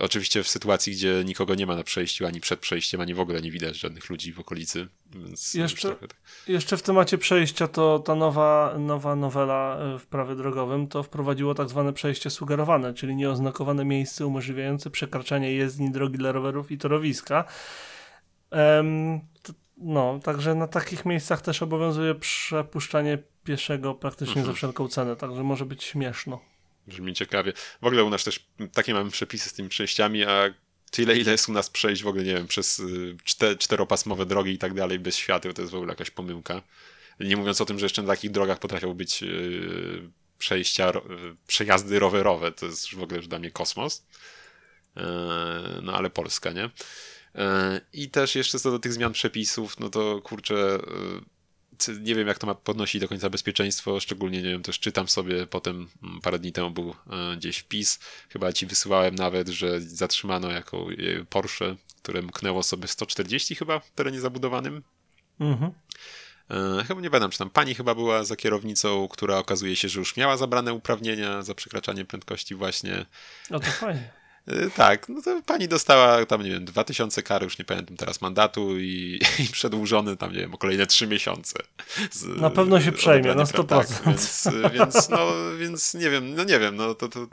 S1: Oczywiście w sytuacji, gdzie nikogo nie ma na przejściu, ani przed przejściem, ani w ogóle nie widać żadnych ludzi w okolicy. Więc
S2: Jeszcze-
S1: tak.
S2: Jeszcze w temacie przejścia, to ta nowa, nowa nowela w prawie drogowym to wprowadziło tak zwane przejście sugerowane, czyli nieoznakowane miejsce umożliwiające przekraczanie jezdni drogi dla rowerów i torowiska. Em, t- no, także na takich miejscach też obowiązuje przepuszczanie pieszego praktycznie
S1: Mhm.
S2: za wszelką cenę, także może być śmieszno.
S1: Brzmi ciekawie. W ogóle u nas też takie mamy przepisy z tymi przejściami, a tyle ile jest u nas przejść w ogóle, nie wiem, przez y, czte, czteropasmowe drogi i tak dalej, bez świateł, to jest w ogóle jakaś pomyłka. Nie mówiąc o tym, że jeszcze na takich drogach potrafią być y, przejścia, ro- y, przejazdy rowerowe, to jest w ogóle już dla mnie kosmos. E, No ale Polska, nie? E, I też jeszcze co do tych zmian przepisów, no to kurczę, c- nie wiem jak to ma podnosić do końca bezpieczeństwo, szczególnie nie wiem, też czytam sobie potem mm, parę dni temu był e, gdzieś wpis, chyba ci wysyłałem nawet, że zatrzymano jako e, Porsche, które mknęło sobie 140 chyba w terenie zabudowanym.
S2: Mhm.
S1: E, Chyba nie pamiętam, czy tam pani chyba była za kierownicą, która okazuje się, że już miała zabrane uprawnienia za przekraczanie prędkości właśnie.
S2: No to fajnie.
S1: E, Tak, no to pani dostała tam, nie wiem, 2000 kary, już nie pamiętam teraz mandatu i, i przedłużony tam, nie wiem, o kolejne 3 miesiące. Z,
S2: Na pewno się przejmie,
S1: odebranie
S2: na
S1: praw.
S2: 100%.
S1: Tak, więc, więc, no, więc nie wiem, no nie wiem, no to, to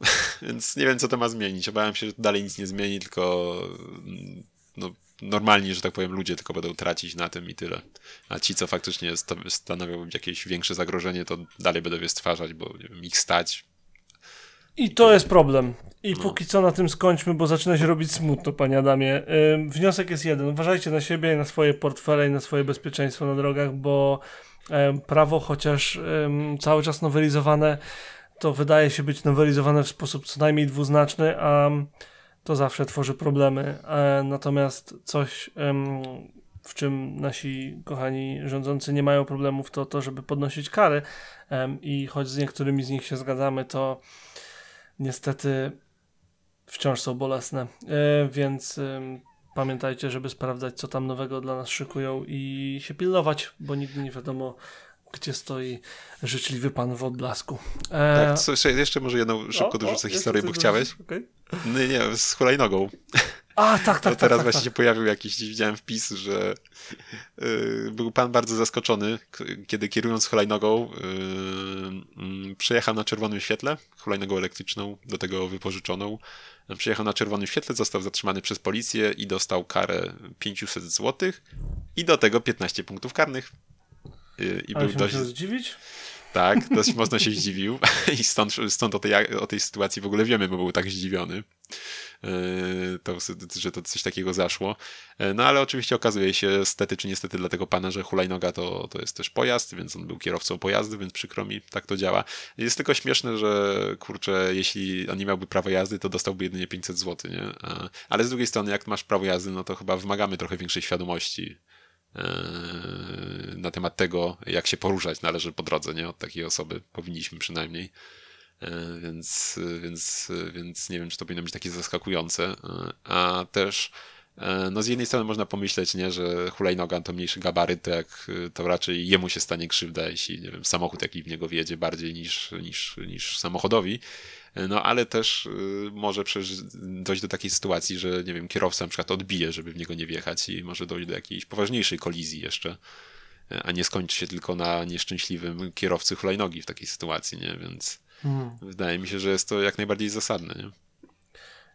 S1: więc nie wiem, co to ma zmienić. Obawiam się, że dalej nic nie zmieni, tylko mm, no, normalnie, że tak powiem, ludzie tylko będą tracić na tym i tyle. A ci, co faktycznie stanowią jakieś większe zagrożenie, to dalej będą je stwarzać, bo nie wiem, ich stać.
S2: I to jest problem. I
S1: No.
S2: póki co na tym skończmy, bo zaczyna się robić smutno, panie Adamie. Ym, wniosek jest jeden. Uważajcie na siebie na swoje portfele i na swoje bezpieczeństwo na drogach, bo prawo, chociaż cały czas nowelizowane, to wydaje się być nowelizowane w sposób co najmniej dwuznaczny, a to zawsze tworzy problemy. E, natomiast coś, w czym nasi kochani rządzący nie mają problemów, to to, żeby podnosić kary. I choć z niektórymi z nich się zgadzamy, to niestety wciąż są bolesne. E, więc pamiętajcie, żeby sprawdzać, co tam nowego dla nas szykują i się pilnować, bo nigdy nie wiadomo, gdzie stoi życzliwy pan w odblasku. E,
S1: Tak, co, jeszcze- może jedną szybko
S2: o,
S1: dorzucę
S2: o,
S1: historię, bo chciałeś.
S2: Okej.
S1: Nie, nie, z hulajnogą.
S2: A, tak, tak,
S1: To
S2: tak.
S1: teraz
S2: tak,
S1: właśnie
S2: tak.
S1: się pojawił jakiś, widziałem wpis, że y, był pan bardzo zaskoczony, kiedy kierując hulajnogą y, y, przejechał na czerwonym świetle, hulajnogą elektryczną, do tego wypożyczoną. Przyjechał na czerwonym świetle, został zatrzymany przez policję i dostał karę 500 zł i do tego 15 punktów karnych. Y, I
S2: Ale
S1: był
S2: się
S1: dość,
S2: zdziwić?
S1: Tak, dość mocno się zdziwił i stąd, stąd o, tej, o tej sytuacji w ogóle wiemy, bo był tak zdziwiony, yy, to, że to coś takiego zaszło. Yy, No ale oczywiście okazuje się, stety czy niestety dla tego pana, że hulajnoga to, to jest też pojazd, więc on był kierowcą pojazdu, więc przykro mi, tak to działa. Jest tylko śmieszne, że kurczę, jeśli on nie miałby prawa jazdy, to dostałby jedynie 500 zł, nie? Ale z drugiej strony, jak masz prawo jazdy, no to chyba wymagamy trochę większej świadomości na temat tego, jak się poruszać należy po drodze, nie? Od takiej osoby powinniśmy przynajmniej. E, Więc, więc, więc nie wiem, czy to powinno być takie zaskakujące. A też, no z jednej strony można pomyśleć, nie, że hulajnoga to mniejszy gabaryt, to jak e, to raczej jemu się stanie krzywda, jeśli, nie wiem, samochód jaki w niego wjedzie bardziej niż, niż, niż samochodowi. E, No ale też y, może przecież dojść do takiej sytuacji, że nie wiem, kierowca na przykład odbije, żeby w niego nie wjechać i może dojść do jakiejś poważniejszej kolizji jeszcze, e, a nie skończy się tylko na nieszczęśliwym kierowcy hulajnogi w takiej sytuacji, nie? Więc
S2: Hmm.
S1: wydaje mi się, że jest to jak najbardziej zasadne, nie?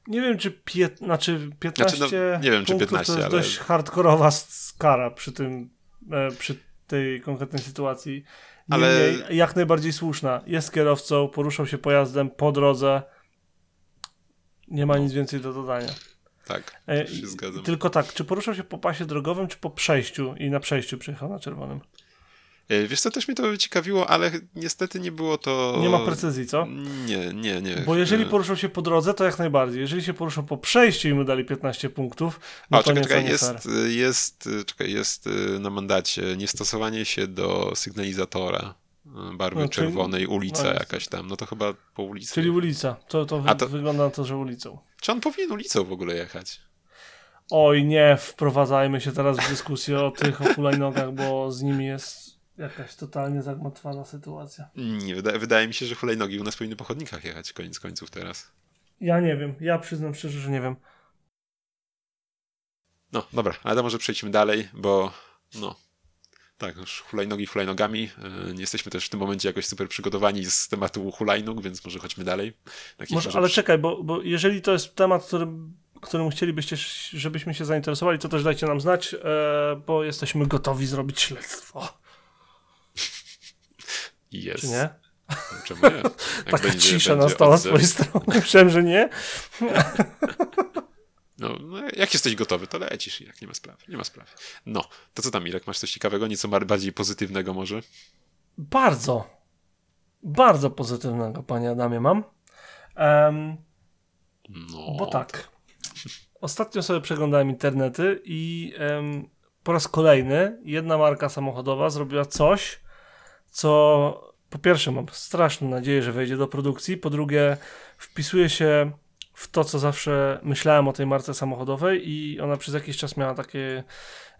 S2: Nie wiem, czy pię... znaczy 15
S1: Znaczy, no, nie wiem, czy
S2: punktów
S1: 15,
S2: to jest
S1: ale-
S2: dość hardkorowa s- kara przy tym, e, przy tej konkretnej sytuacji.
S1: Ale-
S2: jak najbardziej słuszna. Jest kierowcą, poruszał się pojazdem po drodze. Nie ma nic więcej do dodania.
S1: Tak,
S2: E,
S1: się zgadzam.
S2: Tylko tak, czy poruszał się po pasie drogowym, czy po przejściu i na przejściu przyjechał na czerwonym?
S1: E, Wiesz co, też mnie to ciekawiło, ale niestety nie było to...
S2: Nie ma precyzji, co?
S1: Nie, nie, nie.
S2: Bo jeżeli
S1: E,
S2: poruszał się po drodze, to jak najbardziej. Jeżeli się poruszał po przejściu i mu dali 15 punktów, no
S1: A,
S2: to
S1: czekaj,
S2: nieco
S1: czekaj, jest, jest, czekaj, jest na mandacie niestosowanie się do sygnalizatora barwy
S2: No, czyli-
S1: czerwonej, ulica
S2: no,
S1: jakaś tam, no to chyba po ulicy.
S2: Czyli ulica. To, to,
S1: A to-
S2: wygląda na to, że ulicą.
S1: Czy on powinien ulicą w ogóle jechać?
S2: Oj, nie wprowadzajmy się teraz w dyskusję o tych hulajnogach, bo z nimi jest jakaś totalnie zagmatwana sytuacja.
S1: Nie, wyda wydaje mi się, że hulajnogi u nas powinny po chodnikach jechać, koniec końców teraz.
S2: Ja nie wiem, ja przyznam szczerze, że nie wiem.
S1: No, dobra, ale to może przejdźmy dalej, bo no, tak, już hulajnogi hulajnogami. Yy, nie jesteśmy też w tym momencie jakoś super przygotowani z tematu hulajnóg, więc może chodźmy dalej.
S2: Może, ale czekaj, bo, bo jeżeli to jest temat, którym, którym chcielibyście, żebyśmy się zainteresowali, to też dajcie nam znać, e, bo jesteśmy gotowi zrobić śledztwo.
S1: Jest.
S2: Czy nie?
S1: Czemu nie?
S2: Taka będzie, cisza nastała z twojej strony. Myślałem, że nie.
S1: No, no, jak jesteś gotowy, to lecisz jak nie ma sprawy. Nie ma sprawy. No, to co tam, Irek, masz coś ciekawego, nieco bardziej pozytywnego może?
S2: Bardzo, bardzo pozytywnego, panie Adamie, mam. Um, no. Bo tak. Ostatnio sobie przeglądałem internety i um, po raz kolejny jedna marka samochodowa zrobiła coś, co po pierwsze mam straszną nadzieję, że wejdzie do produkcji, po drugie wpisuje się w to, co zawsze myślałem o tej marce samochodowej i ona przez jakiś czas miała takie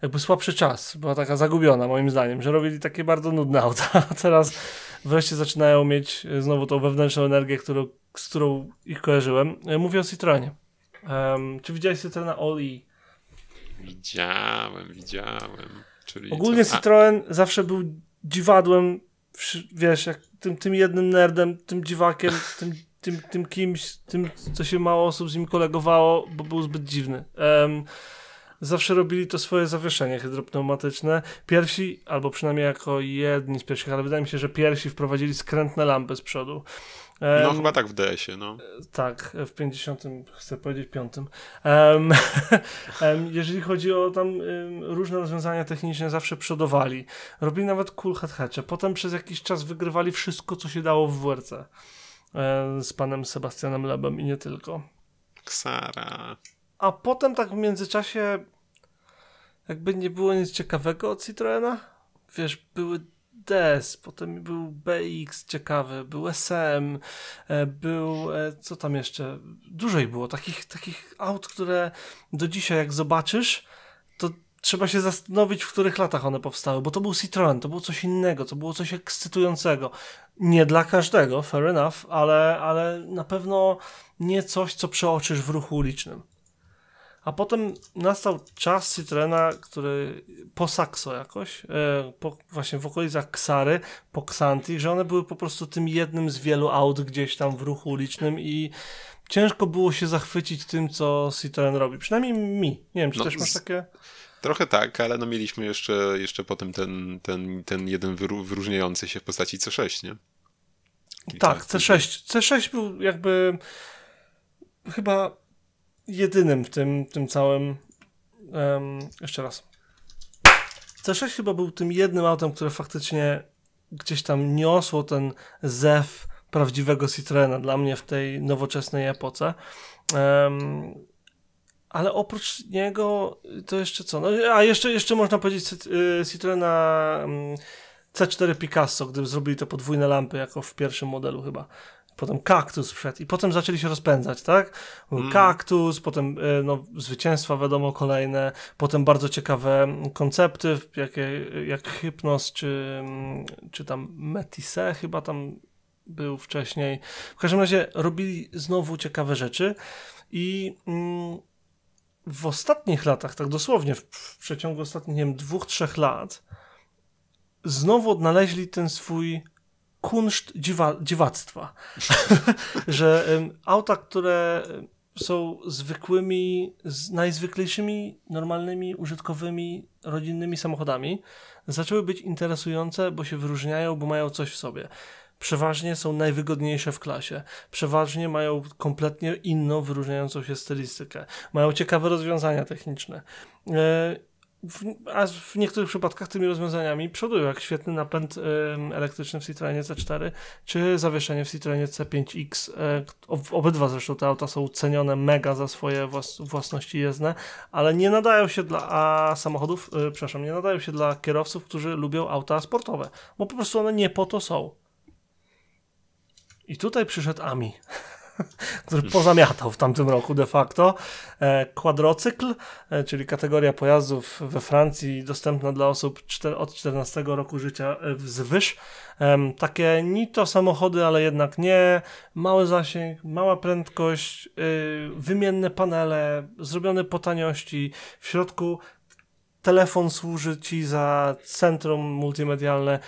S2: jakby słabszy czas, była taka zagubiona moim zdaniem, że robili takie bardzo nudne auta, a teraz wreszcie zaczynają mieć znowu tą wewnętrzną energię, którą, z którą ich kojarzyłem. Mówię o Citroenie. Um, czy widziałeś Citroena All-E?
S1: Widziałem, widziałem. Czyli
S2: Ogólnie co? Citroen zawsze był dziwadłem, wiesz, jak tym, tym jednym nerdem, tym dziwakiem, tym tym, tym kimś, tym, co się mało osób z nim kolegowało, bo był zbyt dziwny. Um, zawsze robili to swoje zawieszenie hydropneumatyczne. Pierwsi, albo przynajmniej jako jedni z pierwszych, ale wydaje mi się, że pierwsi wprowadzili skrętne lampy z przodu.
S1: Um, no chyba tak w DS-ie, no.
S2: Tak, w 50, chcę powiedzieć 5. Um, jeżeli chodzi o tam różne rozwiązania techniczne, zawsze przodowali. Robili nawet cool head hatche. Potem przez jakiś czas wygrywali wszystko, co się dało w WRC. E, z panem Sebastianem Lebem i nie tylko.
S1: Ksara.
S2: A potem tak w międzyczasie jakby nie było nic ciekawego od Citroena. Wiesz, były DS, potem był BX ciekawy, był SM, e, był, e, co tam jeszcze, dużo ich było, takich, takich aut, które do dzisiaj jak zobaczysz, to trzeba się zastanowić, w których latach one powstały, bo to był Citroen, to było coś innego, to było coś ekscytującego. Nie dla każdego, fair enough, ale, ale na pewno nie coś, co przeoczysz w ruchu ulicznym. A potem nastał czas Citroena, który po Saxo jakoś, e, po, właśnie w okolicach Ksary, po Xanti, że one były po prostu tym jednym z wielu aut gdzieś tam w ruchu ulicznym i ciężko było się zachwycić tym, co Citroen robi. Przynajmniej mi. Nie wiem, czy no, też masz takie...
S1: Trochę tak, ale no mieliśmy jeszcze, jeszcze potem ten, ten, ten jeden wyróżniający się w postaci C6, nie?
S2: tak, C6. C6 był jakby chyba jedynym w tym, tym całym. Um, jeszcze raz. C6 chyba był tym jednym autem, które faktycznie gdzieś tam niosło ten zew prawdziwego Citroena dla mnie w tej nowoczesnej epoce. Um, ale oprócz niego to jeszcze co? No, a jeszcze, jeszcze można powiedzieć y, Citroena mm, C4 Picasso, gdy zrobili te podwójne lampy, jako w pierwszym modelu chyba. Potem kaktus wszedł i potem zaczęli się rozpędzać, tak? Mm. Kaktus, potem y, no, zwycięstwa wiadomo kolejne, potem bardzo ciekawe koncepty, jak, jak Hypnos czy, mm, czy tam Metisse chyba tam był wcześniej. W każdym razie robili znowu ciekawe rzeczy i mm, w ostatnich latach, tak dosłownie w, w przeciągu ostatnich, nie wiem, dwóch, trzech lat, znowu odnaleźli ten swój kunszt dziwa, dziwactwa. że um, auta, które są zwykłymi, najzwyklejszymi, normalnymi, użytkowymi, rodzinnymi samochodami, zaczęły być interesujące, bo się wyróżniają, bo mają coś w sobie przeważnie są najwygodniejsze w klasie. Przeważnie mają kompletnie inną, wyróżniającą się stylistykę. Mają ciekawe rozwiązania techniczne. E, w, a w niektórych przypadkach tymi rozwiązaniami przodują, jak świetny napęd elektryczny w Citroenie C4, czy zawieszenie w Citroenie C5X. Y, obydwa zresztą te auta są cenione mega za swoje włas własności jezdne, ale nie nadają się dla a samochodów, y, przepraszam, nie nadają się dla kierowców, którzy lubią auta sportowe, bo po prostu one nie po to są. I tutaj przyszedł Ami. który pozamiatał w tamtym roku de facto. E, Quadrocykl, e, czyli kategoria pojazdów we Francji dostępna dla osób od 14 roku życia e, wzwyż. Takie ni to samochody, ale jednak nie. Mały zasięg, mała prędkość, y, wymienne panele, zrobione po taniości. W środku telefon służy ci za centrum multimedialne.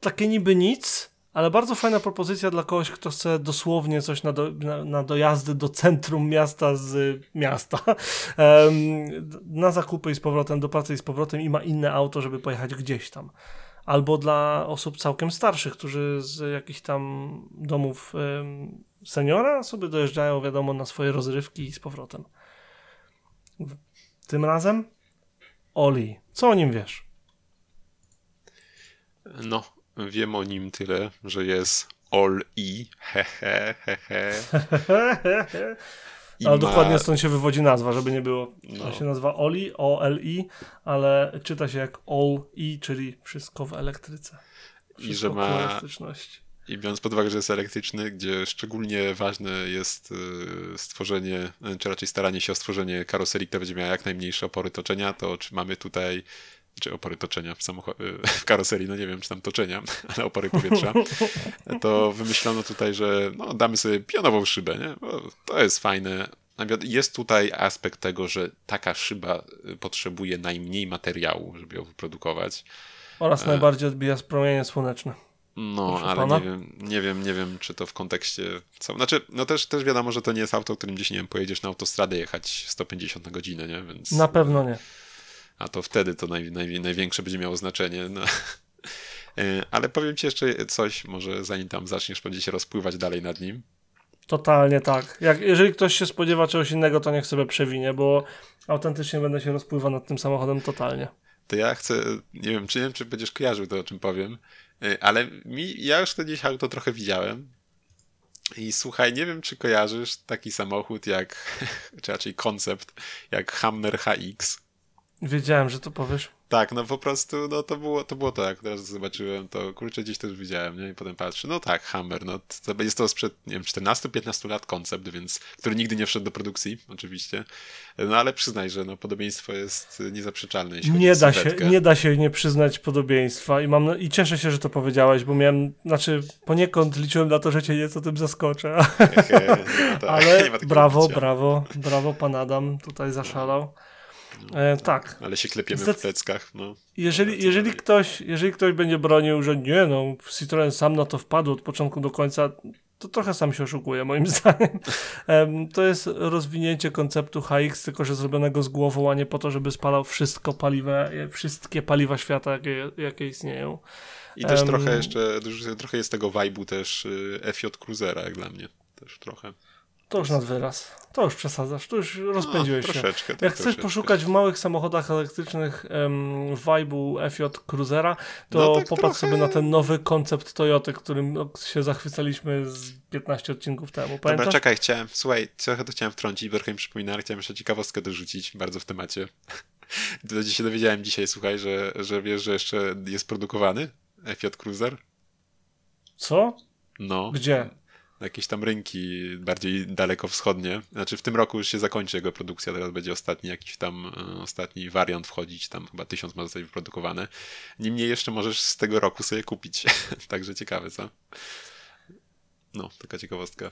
S2: Takie niby nic, ale bardzo fajna propozycja dla kogoś, kto chce dosłownie coś na, do, na, na dojazdy do centrum miasta z miasta. Na zakupy i z powrotem, do pracy i z powrotem i ma inne auto, żeby pojechać gdzieś tam. Albo dla osób całkiem starszych, którzy z jakichś tam domów seniora sobie dojeżdżają, wiadomo, na swoje rozrywki i z powrotem. Tym razem Oli. Co o nim wiesz?
S1: No, wiem o nim tyle, że jest All E, hehe, hehe. I
S2: ale
S1: ma-
S2: dokładnie stąd się wywodzi nazwa, żeby nie było.
S1: No.
S2: To się nazywa Oli, O-L-I, ale czyta się jak All-I, czyli wszystko w elektryce.
S1: I
S2: Wszystko
S1: że
S2: ku
S1: ma
S2: elektryczności.
S1: I biorąc pod uwagę, że jest elektryczny, gdzie szczególnie ważne jest y, stworzenie, y, czy raczej staranie się o stworzenie karoserii, która będzie miała jak najmniejsze opory toczenia, to czy mamy tutaj, czy opory toczenia w, y, w karoserii, no nie wiem, czy tam toczenia, ale opory powietrza, to wymyślono tutaj, że no, damy sobie pionową szybę, nie? Bo to jest fajne. Jest tutaj aspekt tego, że taka szyba y, potrzebuje najmniej materiału, żeby ją wyprodukować.
S2: Oraz najbardziej odbija promienie słoneczne.
S1: No,
S2: Proszę
S1: ale
S2: pana.
S1: nie wiem, nie wiem, nie wiem, czy to w kontekście. Co... Znaczy, no też, też wiadomo, że to nie jest auto, którym gdzieś, nie wiem, pojedziesz na autostradę jechać 150 na godzinę, nie? Więc.
S2: Na pewno nie.
S1: A to wtedy to naj, naj, największe będzie miało znaczenie. No. E, Ale powiem ci jeszcze coś, może zanim tam zaczniesz, będzie się rozpływać dalej nad nim.
S2: Totalnie tak. Jak, jeżeli ktoś się spodziewa czegoś innego, to niech sobie przewinie, bo autentycznie będę się rozpływał nad tym samochodem totalnie.
S1: To ja chcę, nie wiem, czy nie wiem, czy będziesz kojarzył to, o czym powiem, e, ale mi, ja już to gdzieś auto trochę widziałem. I słuchaj, nie wiem, czy kojarzysz taki samochód jak, czy raczej koncept, jak Hammer HX.
S2: Wiedziałem, że to powiesz.
S1: Tak, no po prostu, no to było to, było to jak teraz zobaczyłem, to kurczę gdzieś też widziałem, nie? I potem patrzę, no tak, Hammer, no to jest to sprzed, nie wiem, 14-15 lat koncept, więc, który nigdy nie wszedł do produkcji, oczywiście, no ale przyznaj, że no podobieństwo jest niezaprzeczalne, jeśli
S2: Nie da, się, nie da się nie przyznać podobieństwa i mam na- i cieszę się, że to powiedziałeś, bo miałem, znaczy poniekąd liczyłem na to, że cię nieco tym zaskoczę,
S1: Hehe, no tak,
S2: ale brawo, brawo, brawo pan Adam tutaj zaszalał. E, tak,
S1: Ale się klepiemy w pleckach, no.
S2: jeżeli, jeżeli, ktoś, jeżeli ktoś będzie bronił, że nie no, Citroen sam na to wpadł od początku do końca, to trochę sam się oszukuje moim zdaniem. Em, to jest rozwinięcie konceptu HX, tylko że zrobionego z głową, a nie po to, żeby spalał wszystko paliwa, wszystkie paliwa świata, jakie, jakie istnieją.
S1: I też
S2: Em,
S1: trochę jeszcze, trochę jest tego vibe'u też y, FJ Cruisera, jak dla mnie, też trochę.
S2: To już nad wyraz. To już przesadzasz, to już rozpędziłeś
S1: no,
S2: się.
S1: tak,
S2: Jak chcesz
S1: troszeczkę.
S2: poszukać w małych samochodach elektrycznych um, vibe'u FJ Cruisera, to
S1: No tak
S2: popatrz
S1: trochę.
S2: sobie na ten nowy koncept Toyoty, którym no, się zachwycaliśmy z 15 odcinków temu.
S1: Dobra,
S2: Pamiętasz?
S1: czekaj, chciałem, słuchaj, trochę to chciałem wtrącić, bo trochę mi przypomina, ale chciałem jeszcze ciekawostkę dorzucić, bardzo w temacie. To się dowiedziałem dzisiaj, słuchaj, że, że wiesz, że jeszcze jest produkowany Fiat Cruiser?
S2: Co?
S1: No.
S2: Gdzie?
S1: Jakieś tam rynki bardziej dalekowschodnie. Znaczy w tym roku już się zakończy jego produkcja, teraz będzie ostatni jakiś tam, e, ostatni wariant wchodzić, tam chyba tysiąc ma zostać wyprodukowane. Niemniej jeszcze możesz z tego roku sobie kupić. Także ciekawe, co? No, taka ciekawostka.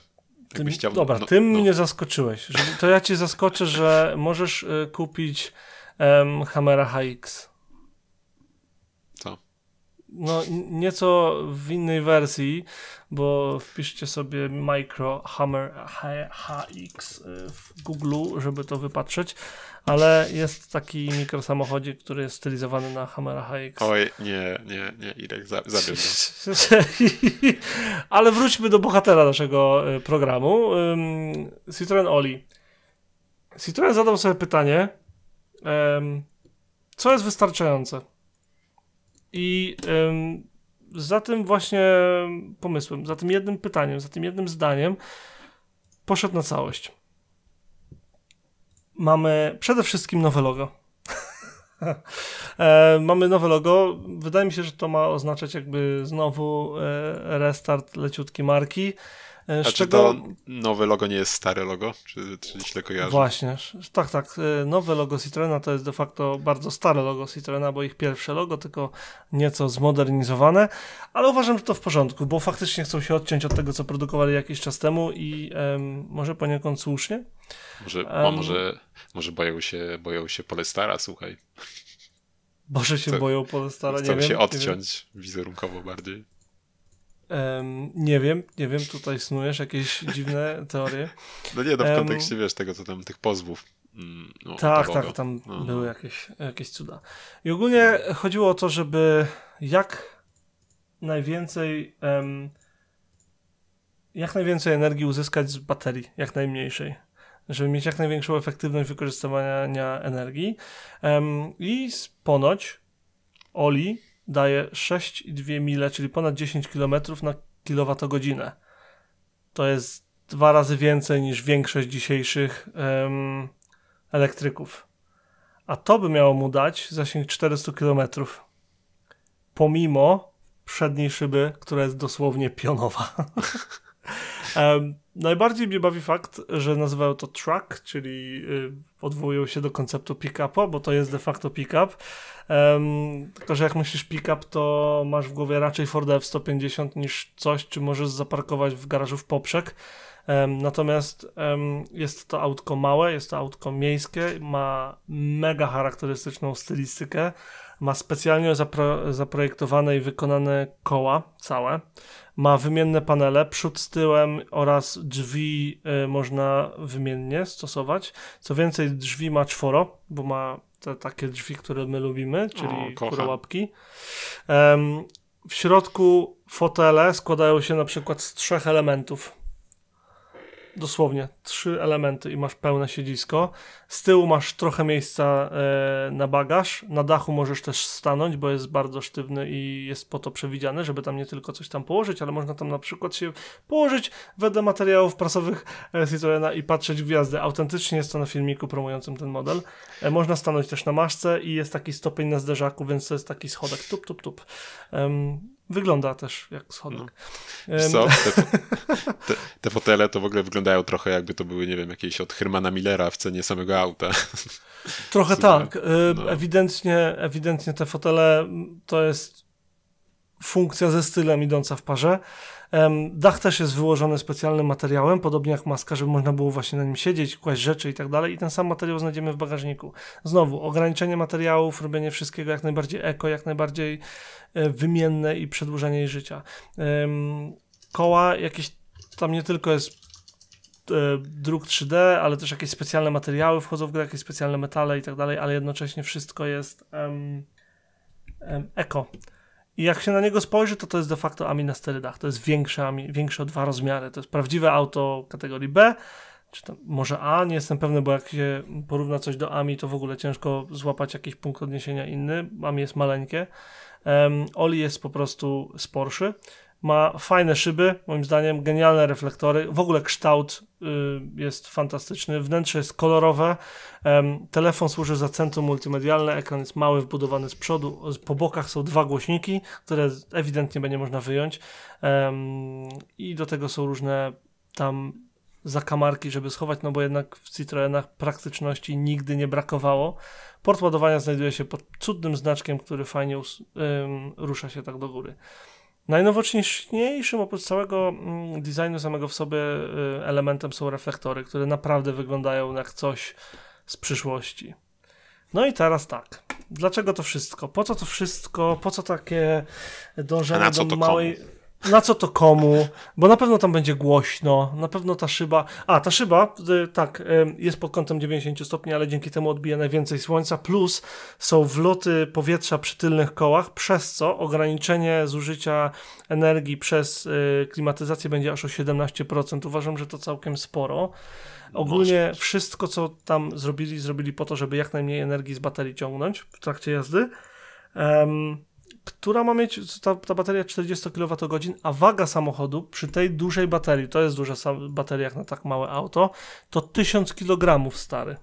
S2: Tym,
S1: chciał-
S2: dobra,
S1: no,
S2: tym
S1: no.
S2: mnie zaskoczyłeś. To ja cię zaskoczę, że możesz y, kupić em, Hammera HX. No, nieco w innej wersji, bo wpiszcie sobie Micro Hammer HX y, w Google, żeby to wypatrzeć, ale jest taki mikrosamochodzik, który jest stylizowany na Hammera HX.
S1: Oj, nie, nie, nie, Irek, za- zabierz go.
S2: Ale wróćmy do bohatera naszego y, programu. Citroen Oli. Citroen zadał sobie pytanie, co jest wystarczające? I za tym właśnie pomysłem, za tym jednym pytaniem, za tym jednym zdaniem poszedł na całość. Mamy przede wszystkim nowe logo. E, mamy nowe logo. Wydaje mi się, że to ma oznaczać jakby znowu e, restart leciutki marki. E,
S1: A czy
S2: czego...
S1: to nowe logo nie jest stare logo? Czy, czy źle kojarzę?
S2: Właśnie, tak, tak. e, Nowe logo Citroena to jest de facto bardzo stare logo Citroena, bo ich pierwsze logo, tylko nieco zmodernizowane, ale uważam, że to w porządku, bo faktycznie chcą się odciąć od tego, co produkowali jakiś czas temu i em, może poniekąd słusznie.
S1: Może,
S2: Um,
S1: może, może boją się, boją się Polestara, słuchaj.
S2: Boże się
S1: Chcę-
S2: boją Polestara, nie
S1: Chcą
S2: wiem.
S1: się
S2: nie wiem.
S1: odciąć wizerunkowo bardziej.
S2: Em, nie wiem, nie wiem, tutaj snujesz jakieś dziwne teorie.
S1: No nie, no w kontekście, wiesz, tego, co tam, tych pozwów. Mm, no,
S2: Tak, tak,
S1: logo.
S2: tam
S1: No, no.
S2: były jakieś, jakieś cuda. I ogólnie chodziło o to, żeby jak najwięcej em, jak najwięcej energii uzyskać z baterii, jak najmniejszej. Żeby mieć jak największą efektywność wykorzystywania energii. Em, I z- ponoć Oli daje 6,2 mile, czyli ponad 10 km na kilowatogodzinę. To jest dwa razy więcej niż większość dzisiejszych em, elektryków. A to by miało mu dać zasięg 400 km. Pomimo przedniej szyby, która jest dosłownie pionowa. Em, najbardziej mnie bawi fakt, że nazywają to truck, czyli y, odwołują się do konceptu pick-upa, bo to jest de facto pick-up. Em, tylko, że jak myślisz pick-up, to masz w głowie raczej Ford F-150 niż coś, czy możesz zaparkować w garażu w poprzek. Em, natomiast em, jest to autko małe, jest to autko miejskie, ma mega charakterystyczną stylistykę, ma specjalnie zapro, zaprojektowane i wykonane koła całe, ma wymienne panele, przód z tyłem oraz drzwi y, można wymiennie stosować. Co więcej, drzwi ma czworo, bo ma te takie drzwi, które my lubimy, czyli. Em, w środku fotele składają się na przykład z trzech elementów. Dosłownie trzy elementy i masz pełne siedzisko. Z tyłu masz trochę miejsca e, na bagaż. Na dachu możesz też stanąć, bo jest bardzo sztywny i jest po to przewidziany, żeby tam nie tylko coś tam położyć, ale można tam na przykład się położyć wedle materiałów prasowych e, Citroena i patrzeć gwiazdy. Autentycznie jest to na filmiku promującym ten model. E, można stanąć też na maszce i jest taki stopień na zderzaku, więc to jest taki schodek tup, tup, tup. Wygląda też jak schodek. Em,
S1: co? Te, te, te fotele to w ogóle wyglądają trochę jakby to były, nie wiem, jakieś od Hermana Millera w cenie samego auta.
S2: Trochę
S1: Super.
S2: tak.
S1: No.
S2: Ewidentnie, ewidentnie te fotele mm, to jest funkcja ze stylem idąca w parze. Dach też jest wyłożony specjalnym materiałem, podobnie jak maska, żeby można było właśnie na nim siedzieć, kłaść rzeczy i tak dalej. I ten sam materiał znajdziemy w bagażniku. Znowu, ograniczenie materiałów, robienie wszystkiego jak najbardziej eko, jak najbardziej e, wymienne i przedłużenie jej życia. Koła jakieś tam nie tylko jest e, druk 3D, ale też jakieś specjalne materiały wchodzą w grę, jakieś specjalne metale i tak dalej, ale jednocześnie wszystko jest em, em, eko. I jak się na niego spojrzy, to to jest de facto AMI na sterydach. To jest większe AMI, większe o dwa rozmiary. To jest prawdziwe auto kategorii B, czy tam może A, nie jestem pewny, bo jak się porówna coś do AMI, to w ogóle ciężko złapać jakiś punkt odniesienia inny. AMI jest maleńkie. Um, Oli jest po prostu z Porsche. Ma fajne szyby, moim zdaniem, genialne reflektory. W ogóle kształt y, jest fantastyczny. Wnętrze jest kolorowe. Telefon służy za centrum multimedialne. Ekran jest mały, wbudowany z przodu. Po bokach są dwa głośniki, które ewidentnie będzie można wyjąć. I do tego są różne tam zakamarki, żeby schować, no bo jednak w Citroenach praktyczności nigdy nie brakowało. Port ładowania znajduje się pod cudnym znaczkiem, który fajnie ym, rusza się tak do góry. Najnowocześniejszym oprócz całego mm, designu samego w sobie y, elementem są reflektory, które naprawdę wyglądają jak coś z przyszłości. No i teraz tak. Dlaczego to wszystko? Po co to wszystko? Po co takie dążenie do małej... Na co to komu? Bo na pewno tam będzie głośno, na pewno ta szyba. A, ta szyba, y, tak, y, jest pod kątem 90 stopni, ale dzięki temu odbija najwięcej słońca. Plus są wloty powietrza przy tylnych kołach, przez co ograniczenie zużycia energii przez y, klimatyzację będzie aż o 17%. Uważam, że to całkiem sporo. Ogólnie wszystko, co tam zrobili, zrobili po to, żeby jak najmniej energii z baterii ciągnąć w trakcie jazdy. Która ma mieć ta, ta bateria 40 kWh, a waga samochodu przy tej dużej baterii, to jest duża bateria jak na tak małe auto, to 1000 kg stary.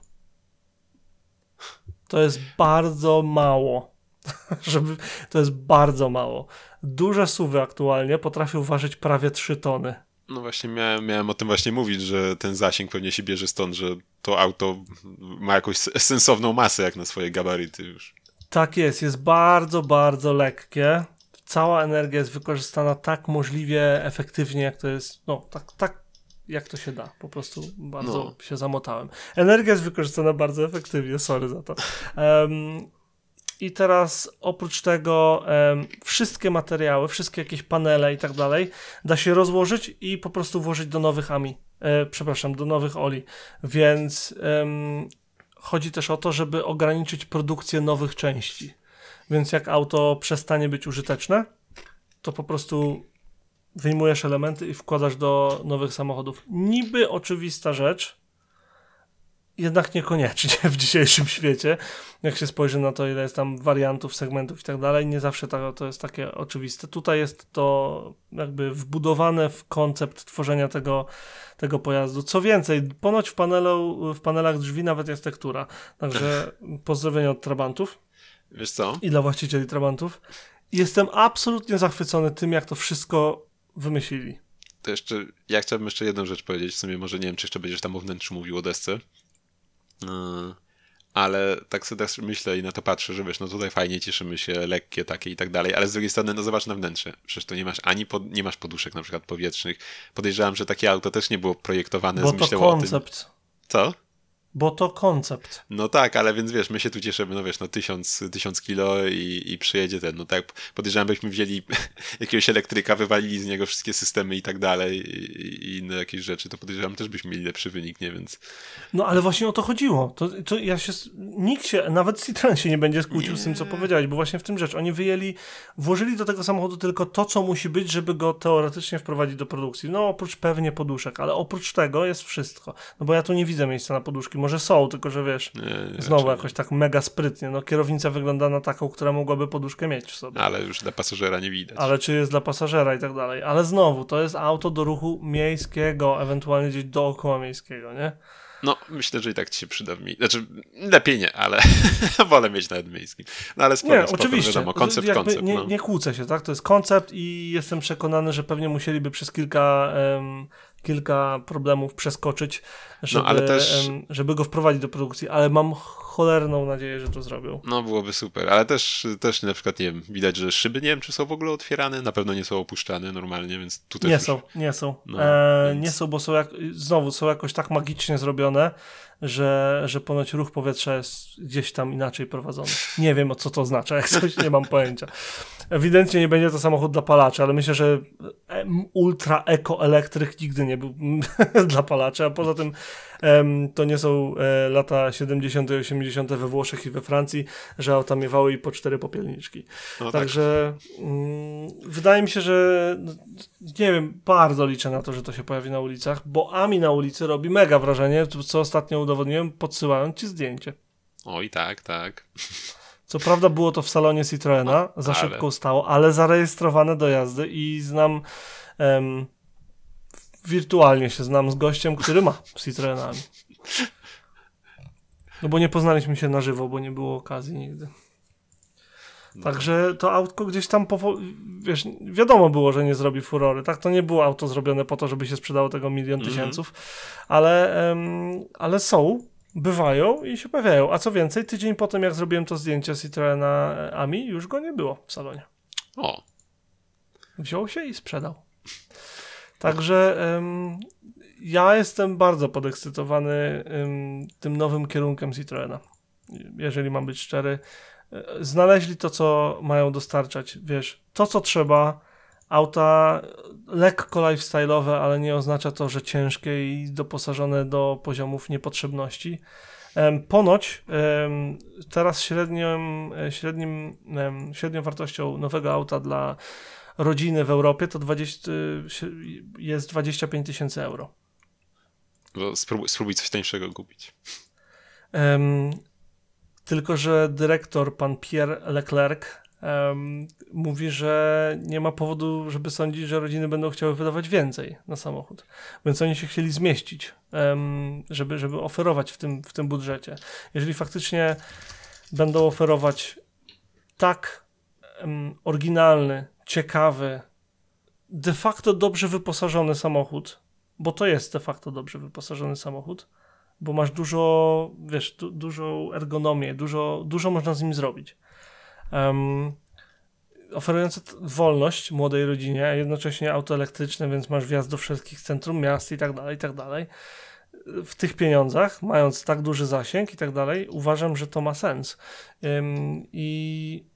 S2: To jest bardzo mało. Żeby, to jest bardzo mało. Duże suwy aktualnie potrafią ważyć prawie 3 tony.
S1: No właśnie miałem, miałem o tym właśnie mówić, że ten zasięg pewnie się bierze stąd, że to auto ma jakąś sensowną masę jak na swoje gabaryty już.
S2: Tak jest, jest bardzo, bardzo lekkie. Cała energia jest wykorzystana tak możliwie efektywnie, jak to jest, no tak, tak jak to się da. Po prostu bardzo
S1: No.
S2: się zamotałem. Energia jest wykorzystana bardzo efektywnie, sorry za to. Em, I teraz oprócz tego em, wszystkie materiały, wszystkie jakieś panele i tak dalej da się rozłożyć i po prostu włożyć do nowych AMI. E, przepraszam, do nowych oli. Więc em, chodzi też o to, żeby ograniczyć produkcję nowych części. Więc jak auto przestanie być użyteczne, to po prostu wyjmujesz elementy i wkładasz do nowych samochodów. Niby oczywista rzecz, jednak niekoniecznie w dzisiejszym świecie. Jak się spojrzy na to, ile jest tam wariantów, segmentów i tak dalej, nie zawsze to, to jest takie oczywiste. Tutaj jest to jakby wbudowane w koncept tworzenia tego, tego pojazdu. Co więcej, ponoć w, panelu, w panelach drzwi nawet jest tektura. Także pozdrowienia od Trabantów
S1: Wiesz co?
S2: i dla właścicieli Trabantów. Jestem absolutnie zachwycony tym, jak to wszystko wymyślili.
S1: To jeszcze, ja chciałbym jeszcze jedną rzecz powiedzieć, w sumie może nie wiem, czy jeszcze będziesz tam o wnętrzu mówił o desce, ale tak sobie tak myślę i na to patrzę, że wiesz, no tutaj fajnie, cieszymy się, lekkie takie i tak dalej, ale z drugiej strony, no zobacz na wnętrze, przecież to nie masz ani pod, nie masz poduszek na przykład powietrznych. Podejrzewam, że takie auto też nie było projektowane
S2: Bo
S1: z
S2: to
S1: myślą o tym.
S2: koncept.
S1: Co?
S2: Bo to koncept.
S1: No tak, ale więc wiesz, my się tu cieszymy, no wiesz, no tysiąc, tysiąc kilo i, i przyjedzie ten, no tak, podejrzewam, byśmy wzięli jakiegoś elektryka, wywalili z niego wszystkie systemy i tak dalej i, i inne jakieś rzeczy, to podejrzewam też byśmy mieli lepszy wynik, nie, więc
S2: No ale właśnie o to chodziło. To, to ja się, nikt się, nawet Citroen się nie będzie skłócił z tym, co powiedziałeś, bo właśnie w tym rzecz. Oni wyjęli, włożyli do tego samochodu tylko to, co musi być, żeby go teoretycznie wprowadzić do produkcji. No oprócz pewnie poduszek, ale oprócz tego jest wszystko. No bo ja tu nie widzę miejsca na poduszki. Może są, tylko że wiesz,
S1: nie, nie,
S2: znowu jakoś tak mega sprytnie. No kierownica wygląda na taką, która mogłaby poduszkę mieć w sobie.
S1: Ale już dla pasażera nie widać.
S2: Ale czy jest dla pasażera i tak dalej. Ale znowu, to jest auto do ruchu miejskiego, ewentualnie gdzieś dookoła miejskiego, nie?
S1: No, myślę, że i tak ci się przyda w mi. Znaczy, lepiej nie, ale wolę mieć nawet miejskim. No ale spoko,
S2: Nie,
S1: spoko,
S2: oczywiście.
S1: wiadomo, koncept,
S2: Jakby
S1: koncept,
S2: nie,
S1: no.
S2: nie kłócę się, tak? To jest koncept i jestem przekonany, że pewnie musieliby przez kilka, em, kilka problemów przeskoczyć, żeby,
S1: ale też-
S2: żeby go wprowadzić do produkcji, ale mam cholerną nadzieję, że to zrobią.
S1: No, byłoby super, ale też, też na przykład, nie wiem, widać, że szyby nie wiem, czy są w ogóle otwierane, na pewno nie są opuszczane normalnie, więc tu też
S2: Nie
S1: już...
S2: są, nie są.
S1: No,
S2: e,
S1: więc-
S2: Nie są, bo są jak, znowu są jakoś tak magicznie zrobione, że, że ponoć ruch powietrza jest gdzieś tam inaczej prowadzony. Nie wiem, o co to oznacza, jak coś nie mam pojęcia. Ewidentnie nie będzie to samochód dla palaczy, ale myślę, że ultra eco elektryk nigdy nie był dla palaczy, a poza tym to nie są e, lata 70. i 80. we Włoszech i we Francji, że auta miewały i po cztery popielniczki.
S1: No, tak.
S2: Także mm, wydaje mi się, że nie wiem, bardzo liczę na to, że to się pojawi na ulicach, bo AMI na ulicy robi mega wrażenie, co ostatnio udowodniłem, podsyłając ci zdjęcie.
S1: Oj, tak, tak.
S2: Co prawda było to w salonie Citroena, za
S1: ale-
S2: szybko stało, ale zarejestrowane do jazdy i znam em, wirtualnie się znam z gościem, który ma Citroenami. No bo nie poznaliśmy się na żywo, bo nie było okazji nigdy.
S1: No.
S2: Także to autko gdzieś tam, powo- wiesz, wiadomo było, że nie zrobi furory, tak? To nie było auto zrobione po to, żeby się sprzedało tego milion
S1: Mhm.
S2: tysięców, ale, em, ale są, bywają i się pojawiają. A co więcej, tydzień po tym, jak zrobiłem to zdjęcie Citroena e, Ami, już go nie było w salonie.
S1: O,
S2: Wziął się i sprzedał. Także em, ja jestem bardzo podekscytowany em, tym nowym kierunkiem Citroena. Jeżeli mam być szczery, E, znaleźli to, co mają dostarczać. Wiesz, to, co trzeba. Auta lekko lifestyle'owe, ale nie oznacza to, że ciężkie i doposażone do poziomów niepotrzebności. Ponoć teraz średnią, e, średnim, średnią wartością nowego auta dla rodziny w Europie to 20, y, się- jest 25 tysięcy euro.
S1: bo spróbuj, spróbuj coś tańszego kupić.
S2: Em, tylko, że dyrektor, pan Pierre Leclerc, em, mówi, że nie ma powodu, żeby sądzić, że rodziny będą chciały wydawać więcej na samochód. Więc oni się chcieli zmieścić, em, żeby, żeby oferować w tym, w tym budżecie. Jeżeli faktycznie będą oferować tak oryginalny, ciekawy de facto dobrze wyposażony samochód, bo to jest de facto dobrze wyposażony samochód, bo masz dużo, wiesz, du dużą ergonomię, dużo, dużo można z nim zrobić. Um, wolność młodej rodzinie, a jednocześnie auto elektryczne, więc masz wjazd do wszystkich centrum miast i tak dalej, i tak dalej. W tych pieniądzach, mając tak duży zasięg i tak dalej, uważam, że to ma sens. Um, I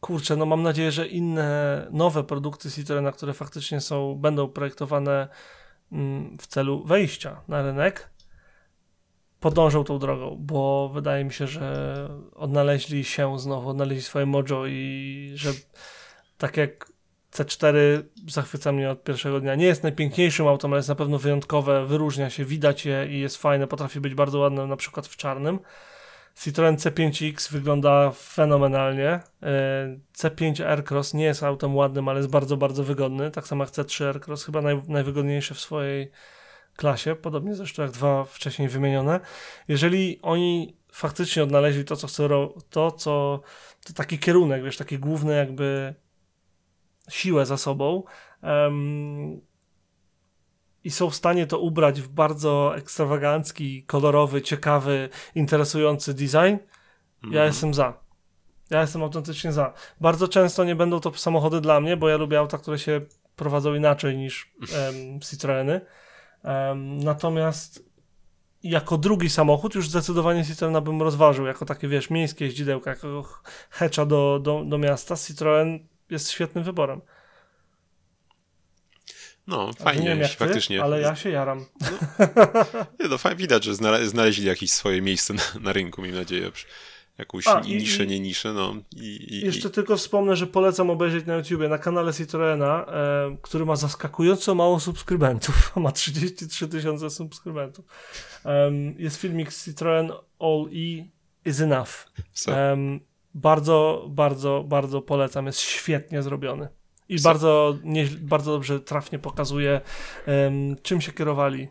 S2: kurczę, no mam nadzieję, że inne nowe produkty Citroena, które faktycznie są, będą projektowane um, w celu wejścia na rynek, podążą tą drogą, bo wydaje mi się, że odnaleźli się znowu, odnaleźli swoje mojo i że tak jak C4 zachwyca mnie od pierwszego dnia. Nie jest najpiękniejszym autem, ale jest na pewno wyjątkowe, wyróżnia się, widać je i jest fajne, potrafi być bardzo ładne na przykład w czarnym. Citroen C5X wygląda fenomenalnie. E, C5 Aircross nie jest autem ładnym, ale jest bardzo, bardzo wygodny. Tak samo jak C3 Aircross, chyba naj, najwygodniejszy w swojej klasie, podobnie zresztą jak dwa wcześniej wymienione. Jeżeli oni faktycznie odnaleźli to, co chcą, to, co, to taki kierunek, wiesz, taki główny jakby siłę za sobą um, i są w stanie to ubrać w bardzo ekstrawagancki, kolorowy, ciekawy, interesujący design, ja mhm. jestem za. Ja jestem autentycznie za. Bardzo często nie będą to samochody dla mnie, bo ja lubię auta, które się prowadzą inaczej niż um, Citroeny. Um, natomiast jako drugi samochód już zdecydowanie Citroena bym rozważył, jako takie, wiesz, miejskie jeździdełka, jako hecza do, do, do miasta. Citroen jest świetnym wyborem.
S1: No, fajnie, nie wiem faktycznie.
S2: Ty, ale ja się jaram.
S1: No, nie, no, fajnie widać, że znaleźli jakieś swoje miejsce na, na rynku, mam nadzieję jakąś A, niszę, i, nie niszę, no. I, i,
S2: jeszcze tylko wspomnę, że polecam obejrzeć na YouTubie, na kanale Citroena, e, który ma zaskakująco mało subskrybentów, ma 33 tysiące subskrybentów. Jest filmik Citroen All E is Enough. Bardzo, bardzo, bardzo polecam, jest świetnie zrobiony. I bardzo, nie, bardzo dobrze, trafnie pokazuje, czym się kierowali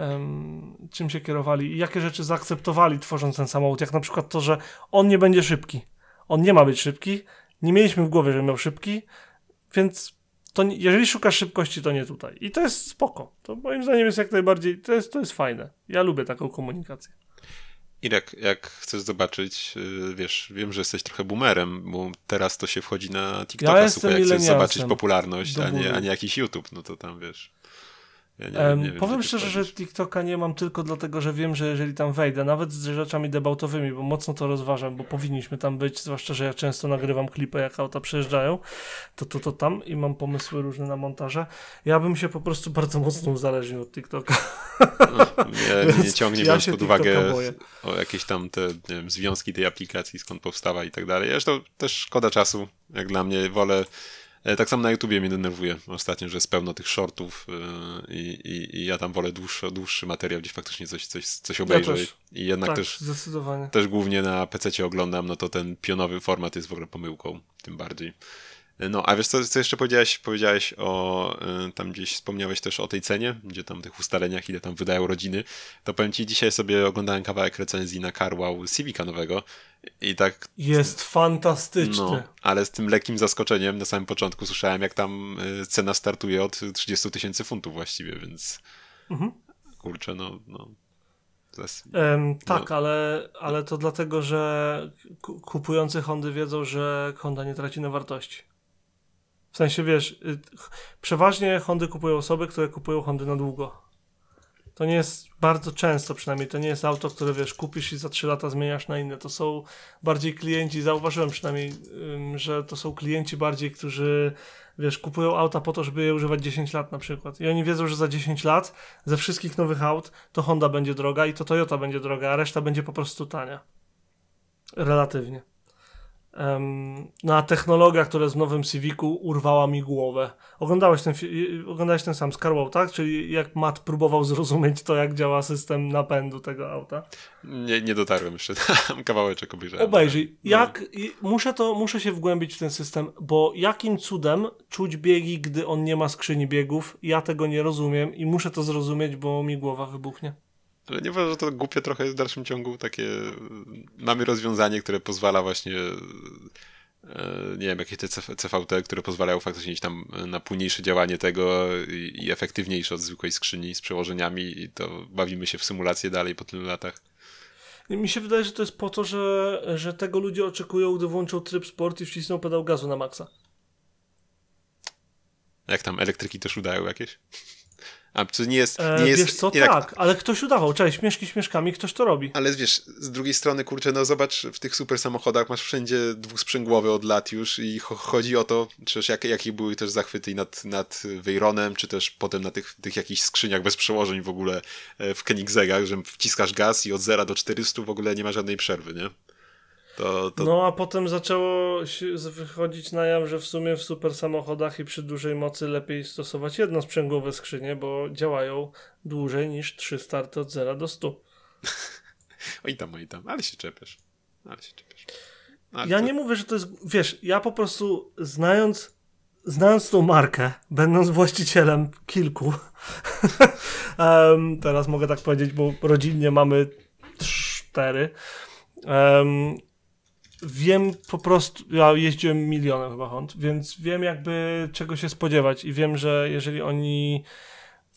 S2: um, czym się kierowali i jakie rzeczy zaakceptowali tworząc ten samochód, jak na przykład to, że on nie będzie szybki. On nie ma być szybki, nie mieliśmy w głowie, że miał szybki, więc to, jeżeli szukasz szybkości, to nie tutaj. I to jest spoko. To moim zdaniem jest jak najbardziej, to jest, to jest fajne. Ja lubię taką komunikację.
S1: Irek, jak chcesz zobaczyć, y, wiesz, wiem, że jesteś trochę boomerem, bo teraz to się wchodzi na TikToka, ja super, jak chcesz zobaczyć popularność, a nie, a nie jakiś YouTube, no to tam wiesz.
S2: Ja nie, nie wiem, powiem szczerze, że TikToka nie mam tylko dlatego, że wiem, że jeżeli tam wejdę, nawet z rzeczami debautowymi, bo mocno to rozważam, bo powinniśmy tam być, zwłaszcza, że ja często nagrywam klipy, jak auta przejeżdżają, to to, to tam i mam pomysły różne na montaże. Ja bym się po prostu bardzo mocno uzależnił od TikToka.
S1: No, nie, nie ciągnie ja pod uwagę o jakieś tam te wiem, związki tej aplikacji, skąd powstała i tak dalej. Zresztą też szkoda czasu, jak dla mnie, wolę tak samo na YouTubie mnie denerwuje ostatnio, że jest pełno tych shortów e, i, i, i ja tam wolę dłuższy, dłuższy materiał, gdzie faktycznie coś, coś, coś obejrzeć. Ja I jednak tak, też, też głównie na PC oglądam, no to ten pionowy format jest w ogóle pomyłką, tym bardziej. No, a wiesz co, co jeszcze powiedziałeś? Powiedziałeś o, y, tam gdzieś wspomniałeś też o tej cenie, gdzie tam tych ustaleniach, ile tam wydają rodziny. To powiem ci, dzisiaj sobie oglądałem kawałek recenzji na CarWow Civica nowego i tak...
S2: Jest fantastyczny. No,
S1: ale z tym lekkim zaskoczeniem na samym początku słyszałem, jak tam y, cena startuje od 30 tysięcy funtów właściwie, więc mhm. kurczę, no... no.
S2: Um, tak, no. ale, ale to dlatego, że kupujący Hondy wiedzą, że Honda nie traci na wartości. W sensie, wiesz, y, przeważnie Hondy kupują osoby, które kupują Hondy na długo. To nie jest bardzo często przynajmniej, to nie jest auto, które wiesz, kupisz i za 3 lata zmieniasz na inne. To są bardziej klienci, zauważyłem przynajmniej, że to są klienci bardziej, którzy wiesz, kupują auta po to, żeby je używać 10 lat na przykład. I oni wiedzą, że za 10 lat ze wszystkich nowych aut to Honda będzie droga i to Toyota będzie droga, a reszta będzie po prostu tania. Relatywnie. Um, no a technologia, która w nowym Civicu urwała mi głowę. Oglądałeś ten, oglądałeś ten sam Scarwow, tak? Czyli jak Matt próbował zrozumieć to, jak działa system napędu tego auta.
S1: Nie, nie dotarłem jeszcze, tam kawałeczek obejrzałem.
S2: Obejrzyj. No. Jak, muszę, to, muszę się wgłębić w ten system, bo jakim cudem czuć biegi, gdy on nie ma skrzyni biegów? Ja tego nie rozumiem i muszę to zrozumieć, bo mi głowa wybuchnie.
S1: Ale nie uważam, że to głupie trochę jest w dalszym ciągu takie... Mamy rozwiązanie, które pozwala właśnie e, nie wiem, jakieś te CVT, które pozwalają faktycznie iść tam na płynniejsze działanie tego i, efektywniejsze od zwykłej skrzyni z przełożeniami i to bawimy się w symulację dalej po tylu latach.
S2: Mi się wydaje, że to jest po to, że, że tego ludzie oczekują, gdy włączą tryb sport i wcisną pedał gazu na maksa.
S1: Jak tam elektryki też udają jakieś? A to nie jest.
S2: E,
S1: Nie jest
S2: wiesz co,
S1: nie
S2: tak, ale ktoś udawał. Cześć, śmieszki śmieszkami, ktoś to robi.
S1: Ale wiesz, z drugiej strony, kurczę, no zobacz, w tych super samochodach masz wszędzie dwusprzęgłowe od lat już i cho- chodzi o to, czy jak, jakie były też zachwyty nad, nad Veyronem, czy też potem na tych, tych jakichś skrzyniach bez przełożeń w ogóle e, w Koenigseggach, że wciskasz gaz i od 0 do 400 w ogóle nie ma żadnej przerwy, nie? To, to
S2: No a potem zaczęło się wychodzić na jaw, że w sumie w super samochodach i przy dużej mocy lepiej stosować jednosprzęgłowe skrzynie, bo działają dłużej niż trzy starty od 0 do 100.
S1: oj tam, oj tam, ale się czepiasz. Ale się czepiasz. Ale
S2: Ja
S1: to-
S2: nie mówię, że to jest. Wiesz, ja po prostu znając, znając tą markę, będąc właścicielem kilku, em, teraz mogę tak powiedzieć, bo rodzinnie mamy cztery. em, wiem po prostu, ja jeździłem milionem chyba Hond, więc wiem jakby czego się spodziewać i wiem, że jeżeli oni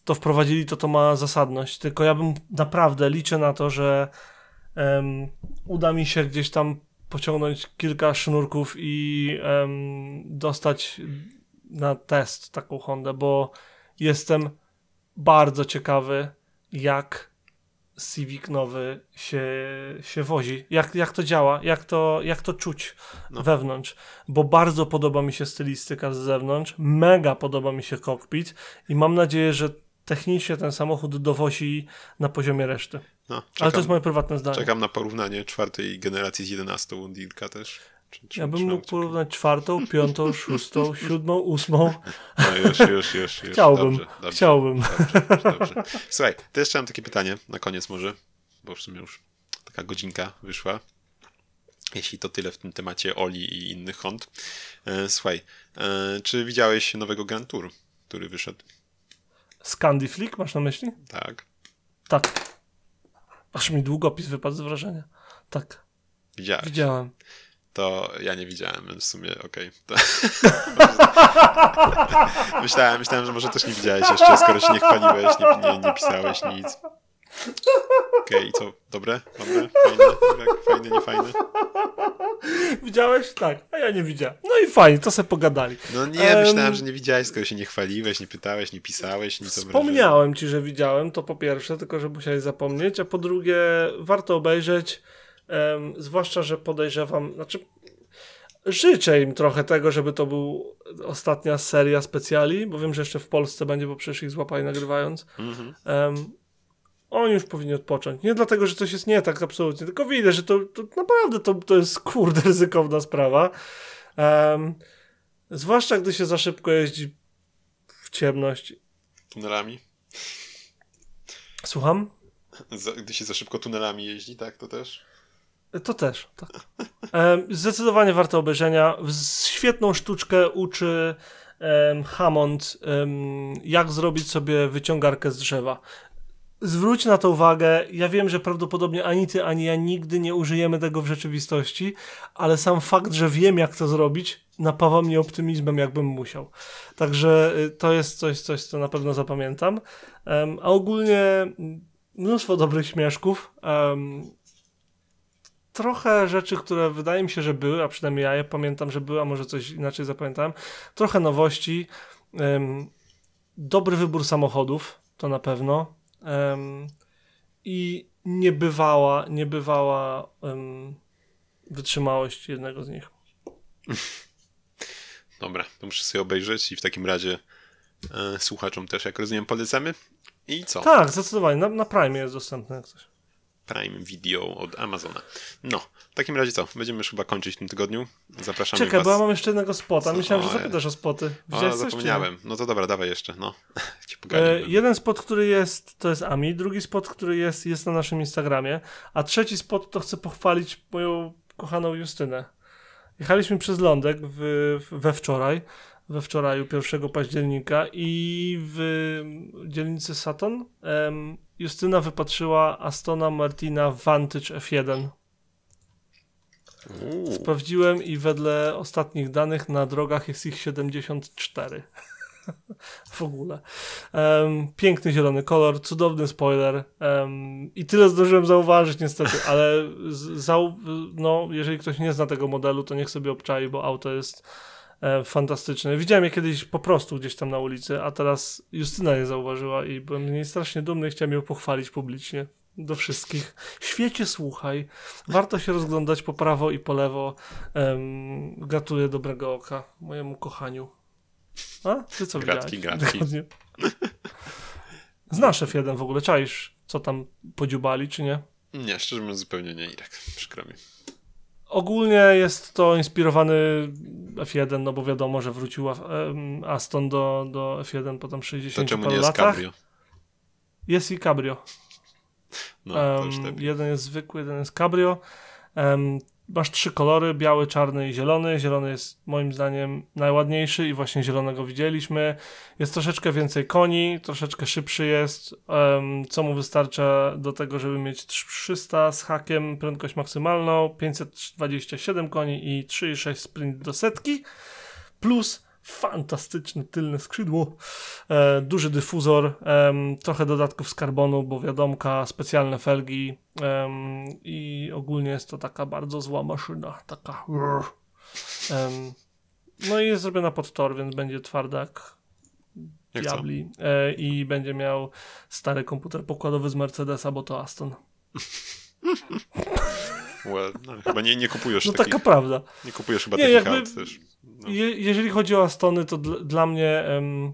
S2: to wprowadzili, to to ma zasadność. Tylko ja bym naprawdę liczę na to, że em, uda mi się gdzieś tam pociągnąć kilka sznurków i em, dostać na test taką Hondę, bo jestem bardzo ciekawy, jak Civic nowy się, się wozi. Jak, jak to działa, jak to, jak to czuć
S1: No.
S2: wewnątrz. Bo bardzo podoba mi się stylistyka z zewnątrz, mega podoba mi się kokpit i mam nadzieję, że technicznie ten samochód dowozi na poziomie reszty.
S1: no,
S2: Ale
S1: czekam,
S2: to jest moje prywatne zdanie.
S1: czekam na porównanie czwartej generacji z 11 Dirka też. Czy, czy,
S2: Ja bym mógł porównać czwartą, piątą, szóstą, siódmą, ósmą.
S1: No już, już, już. już.
S2: Chciałbym,
S1: Dobrze, dobrze,
S2: chciałbym.
S1: Dobrze, dobrze. Słuchaj, to jeszcze mam takie pytanie na koniec może, bo w sumie już taka godzinka wyszła. Jeśli to tyle w tym temacie Oli i innych Hond. E, słuchaj, e, czy widziałeś nowego Grand Tour, który wyszedł?
S2: Scandi Flick masz na myśli?
S1: Tak.
S2: Tak. Aż mi długopis wypadł z wrażenia. Tak,
S1: Widziałeś.
S2: widziałem.
S1: To ja nie widziałem, więc w sumie okej. To... myślałem, myślałem, że może też nie widziałeś jeszcze, skoro się nie chwaliłeś, nie, nie, nie pisałeś nic. Okej, i co? Dobre? Dobre? Fajne? Jak Fajne, nie fajne?
S2: Widziałeś? Tak, a ja nie widziałem. No i fajnie, to se pogadali.
S1: No nie,
S2: Em,
S1: myślałem, że nie widziałeś, skoro się nie chwaliłeś, nie pytałeś, nie pisałeś, nic
S2: Wspomniałem ci, że widziałem, to po pierwsze, tylko że musiałeś zapomnieć, a po drugie, warto obejrzeć, em, zwłaszcza, że podejrzewam, znaczy życzę im trochę tego, żeby to był ostatnia seria specjali, bo wiem, że jeszcze w Polsce będzie, bo przecież ich złapali nagrywając.
S1: Mhm.
S2: Em, oni już powinni odpocząć. Nie dlatego, że coś jest nie tak absolutnie, tylko widzę, że to, to naprawdę to, to jest kurde ryzykowna sprawa. Em, zwłaszcza gdy się za szybko jeździ w ciemność.
S1: Tunelami?
S2: Słucham?
S1: Za, gdy się za szybko tunelami jeździ, tak? To też?
S2: To też, tak. Zdecydowanie warto obejrzenia. Świetną sztuczkę uczy em, Hammond, em, jak zrobić sobie wyciągarkę z drzewa. Zwróć na to uwagę. Ja wiem, że prawdopodobnie ani ty, ani ja nigdy nie użyjemy tego w rzeczywistości, ale sam fakt, że wiem, jak to zrobić, napawa mnie optymizmem, jakbym musiał. Także y, to jest coś, coś co na pewno zapamiętam. Em, a ogólnie mm, mnóstwo dobrych śmieszków. Em, trochę rzeczy, które wydaje mi się, że były, a przynajmniej ja je pamiętam, że były, a może coś inaczej zapamiętałem. Trochę nowości. em, dobry wybór samochodów, to na pewno. em, I niebywała, niebywała em, wytrzymałość jednego z nich.
S1: Dobra, to muszę sobie obejrzeć i w takim razie e, słuchaczom też, jak rozumiem, polecamy. I co?
S2: Tak, zdecydowanie. Na, na Prime jest dostępne jak coś.
S1: Prime Video od Amazona. No, w takim razie co? Będziemy już chyba kończyć w tym tygodniu. Zapraszamy
S2: Czekaj,
S1: was.
S2: bo ja mam jeszcze jednego spota. Myślałem, że
S1: O,
S2: zapytasz o spoty. Widziałeś coś, czy nie?
S1: zapomniałem. No to dobra, dawaj jeszcze, no.
S2: E, jeden spot, który jest, to jest Ami, drugi spot, który jest, jest na naszym Instagramie, a trzeci spot to chcę pochwalić moją kochaną Justynę. Jechaliśmy przez Lądek w, we wczoraj, we wczoraju 1 października i w dzielnicy Saturn em, Justyna wypatrzyła Astona Martina Vantage F1.
S1: Uuu,
S2: Sprawdziłem i wedle ostatnich danych na drogach jest ich 74. w ogóle. Em, piękny zielony kolor, cudowny spoiler. em, I tyle zdążyłem zauważyć niestety, ale zau, no, jeżeli ktoś nie zna tego modelu, to niech sobie obczai, bo auto jest e, fantastyczne. Widziałem je kiedyś po prostu gdzieś tam na ulicy, a teraz Justyna je zauważyła i byłem niej strasznie dumny i chciałem ją pochwalić publicznie. Do wszystkich. Świecie słuchaj. Warto się rozglądać po prawo i po lewo. Em, gratuluję dobrego oka mojemu kochaniu. A? Ty co
S1: Gratki,
S2: widziałeś?
S1: gratki.
S2: Dokładnie. Znasz F1 w ogóle, czaisz co tam podziubali, czy nie?
S1: nie, szczerze mówiąc zupełnie nie, Irek. Przykro mi.
S2: Ogólnie jest to inspirowany F1, no bo wiadomo, że wrócił em, Aston do, do F1 po tam 60
S1: To czemu nie jest
S2: latach.
S1: cabrio?
S2: Jest i cabrio.
S1: No, lepiej.
S2: jeden jest zwykły, jeden jest cabrio. Em, masz trzy kolory, biały, czarny i zielony. Zielony jest moim zdaniem najładniejszy i właśnie zielonego widzieliśmy. Jest troszeczkę więcej koni, troszeczkę szybszy jest, co mu wystarcza do tego, żeby mieć 300 z hakiem prędkość maksymalną, 527 koni i 3,6 sprint do setki, plus fantastyczne tylne skrzydło, e, duży dyfuzor, em, trochę dodatków z karbonu, bo wiadomka, specjalne felgi em, i ogólnie jest to taka bardzo zła maszyna, taka no i jest zrobiona pod tor, więc będzie twarda jak diabli e, i będzie miał stary komputer pokładowy z Mercedesa, bo to Aston.
S1: Well, no, chyba nie, nie kupujesz
S2: No
S1: takich,
S2: taka prawda.
S1: nie kupujesz chyba
S2: Nie,
S1: takich
S2: jakby-
S1: aut też. No.
S2: Je, jeżeli chodzi o Astony, to dl, dla mnie em,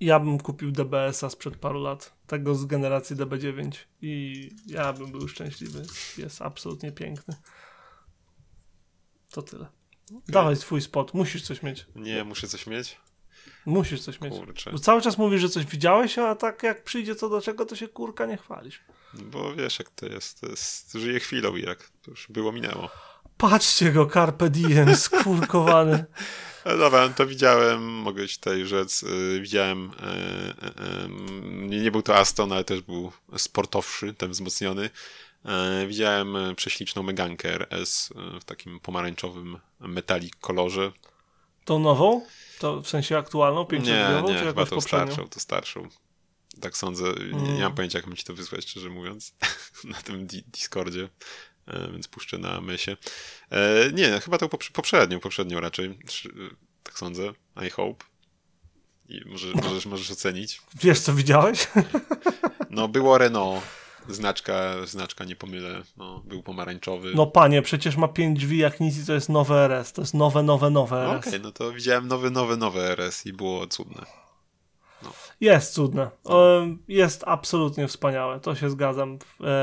S2: ja bym kupił DBS-a sprzed paru lat, tego z generacji DB9 i ja bym był szczęśliwy. Jest absolutnie piękny. To tyle. Dawaj swój spot, musisz coś mieć.
S1: Nie, muszę coś mieć?
S2: Musisz coś mieć.
S1: Kurczę.
S2: Bo cały czas mówisz, że coś widziałeś, a tak jak przyjdzie co do czego, to się kurka nie chwalisz.
S1: Bo wiesz jak to jest, to jest żyje chwilą Irek. To już było, minęło.
S2: Patrzcie go, Carpe Diem, skurkowany.
S1: Ale dobra, no to widziałem, mogę ci tutaj rzec, y, widziałem, y, y, nie, był to Aston, ale też był sportowszy, ten wzmocniony. Widziałem prześliczną Megankę RS y, w takim pomarańczowym metalik kolorze.
S2: Tą nową? To w sensie aktualną,
S1: Nie,
S2: pięciodniową,
S1: nie,
S2: czy
S1: chyba
S2: jakąś
S1: tą
S2: poprzednią?
S1: starszą, to starszą. Tak sądzę. Nie, nie mam pojęcia, jak mam ci to wysłać, szczerze mówiąc, na tym di Discordzie, e, więc puszczę na mysie. E, nie, chyba tą poprze- poprzednią, poprzednią raczej, e, tak sądzę, I hope. I może, możesz, możesz ocenić.
S2: Wiesz, co widziałeś?
S1: No, było Renault, znaczka, znaczka nie pomylę, no, był pomarańczowy.
S2: No panie, przecież ma pięć drzwi jak nic i to jest nowe RS. To jest nowe, nowe, nowe
S1: No
S2: RS.
S1: Okej, no to widziałem nowy, nowy, nowy RS i było cudne.
S2: Jest cudne. Jest absolutnie wspaniałe. To się zgadzam.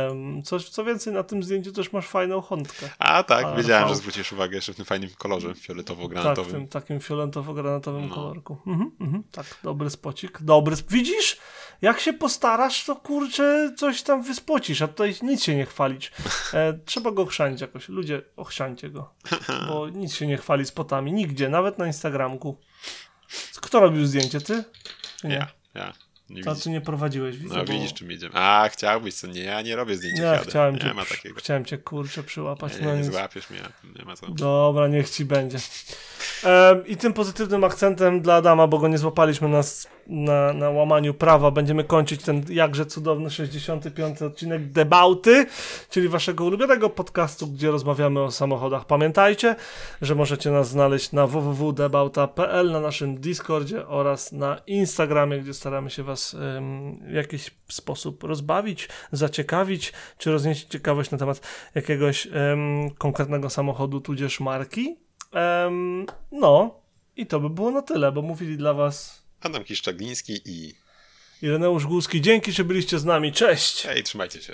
S2: Em, Co, więcej, na tym zdjęciu też masz fajną chątkę.
S1: A tak, wiedziałem, że zwrócisz uwagę jeszcze w tym fajnym kolorze
S2: Tak, w
S1: fioletowo-granatowym.
S2: tym takim fioletowo-granatowym
S1: No.
S2: kolorku. Mhm, mhm, tak, dobry spocik. Dobry. Sp- Widzisz? Jak się postarasz, to kurczę coś tam wyspocisz, a tutaj nic się nie chwalić. E, trzeba go chrzanić jakoś. Ludzie, ochrzancie go. Bo nic się nie chwali spotami. Nigdzie, nawet na Instagramku. Kto robił zdjęcie? Ty? Nie?
S1: Ja, ja. Nie
S2: To ty nie prowadziłeś, widzę.
S1: No
S2: bo...
S1: widzisz, czym jedziemy. A, chciałbyś, co? Nie, ja nie robię zdjęć
S2: Nie,
S1: jak jadę.
S2: chciałem
S1: Nie
S2: cię,
S1: ma takiego.
S2: chciałem cię kurczę przyłapać.
S1: Nie, nie
S2: nic.
S1: złapiesz mnie, nie ma co.
S2: Dobra, niech ci będzie. I tym pozytywnym akcentem dla Adama, bo go nie złapaliśmy na, s- na, na łamaniu prawa, będziemy kończyć ten jakże cudowny 65. odcinek Debauty, czyli waszego ulubionego podcastu, gdzie rozmawiamy o samochodach. Pamiętajcie, że możecie nas znaleźć na www.debauta.pl, na naszym Discordzie oraz na Instagramie, gdzie staramy się was em, w jakiś sposób rozbawić, zaciekawić, czy roznieść ciekawość na temat jakiegoś em, konkretnego samochodu, tudzież marki. Em, no, i to by było na tyle, bo mówili dla was
S1: Adam Kiszczagliński i
S2: Ireneusz Głuski. Dzięki, że byliście z nami. Cześć!
S1: hej, trzymajcie się.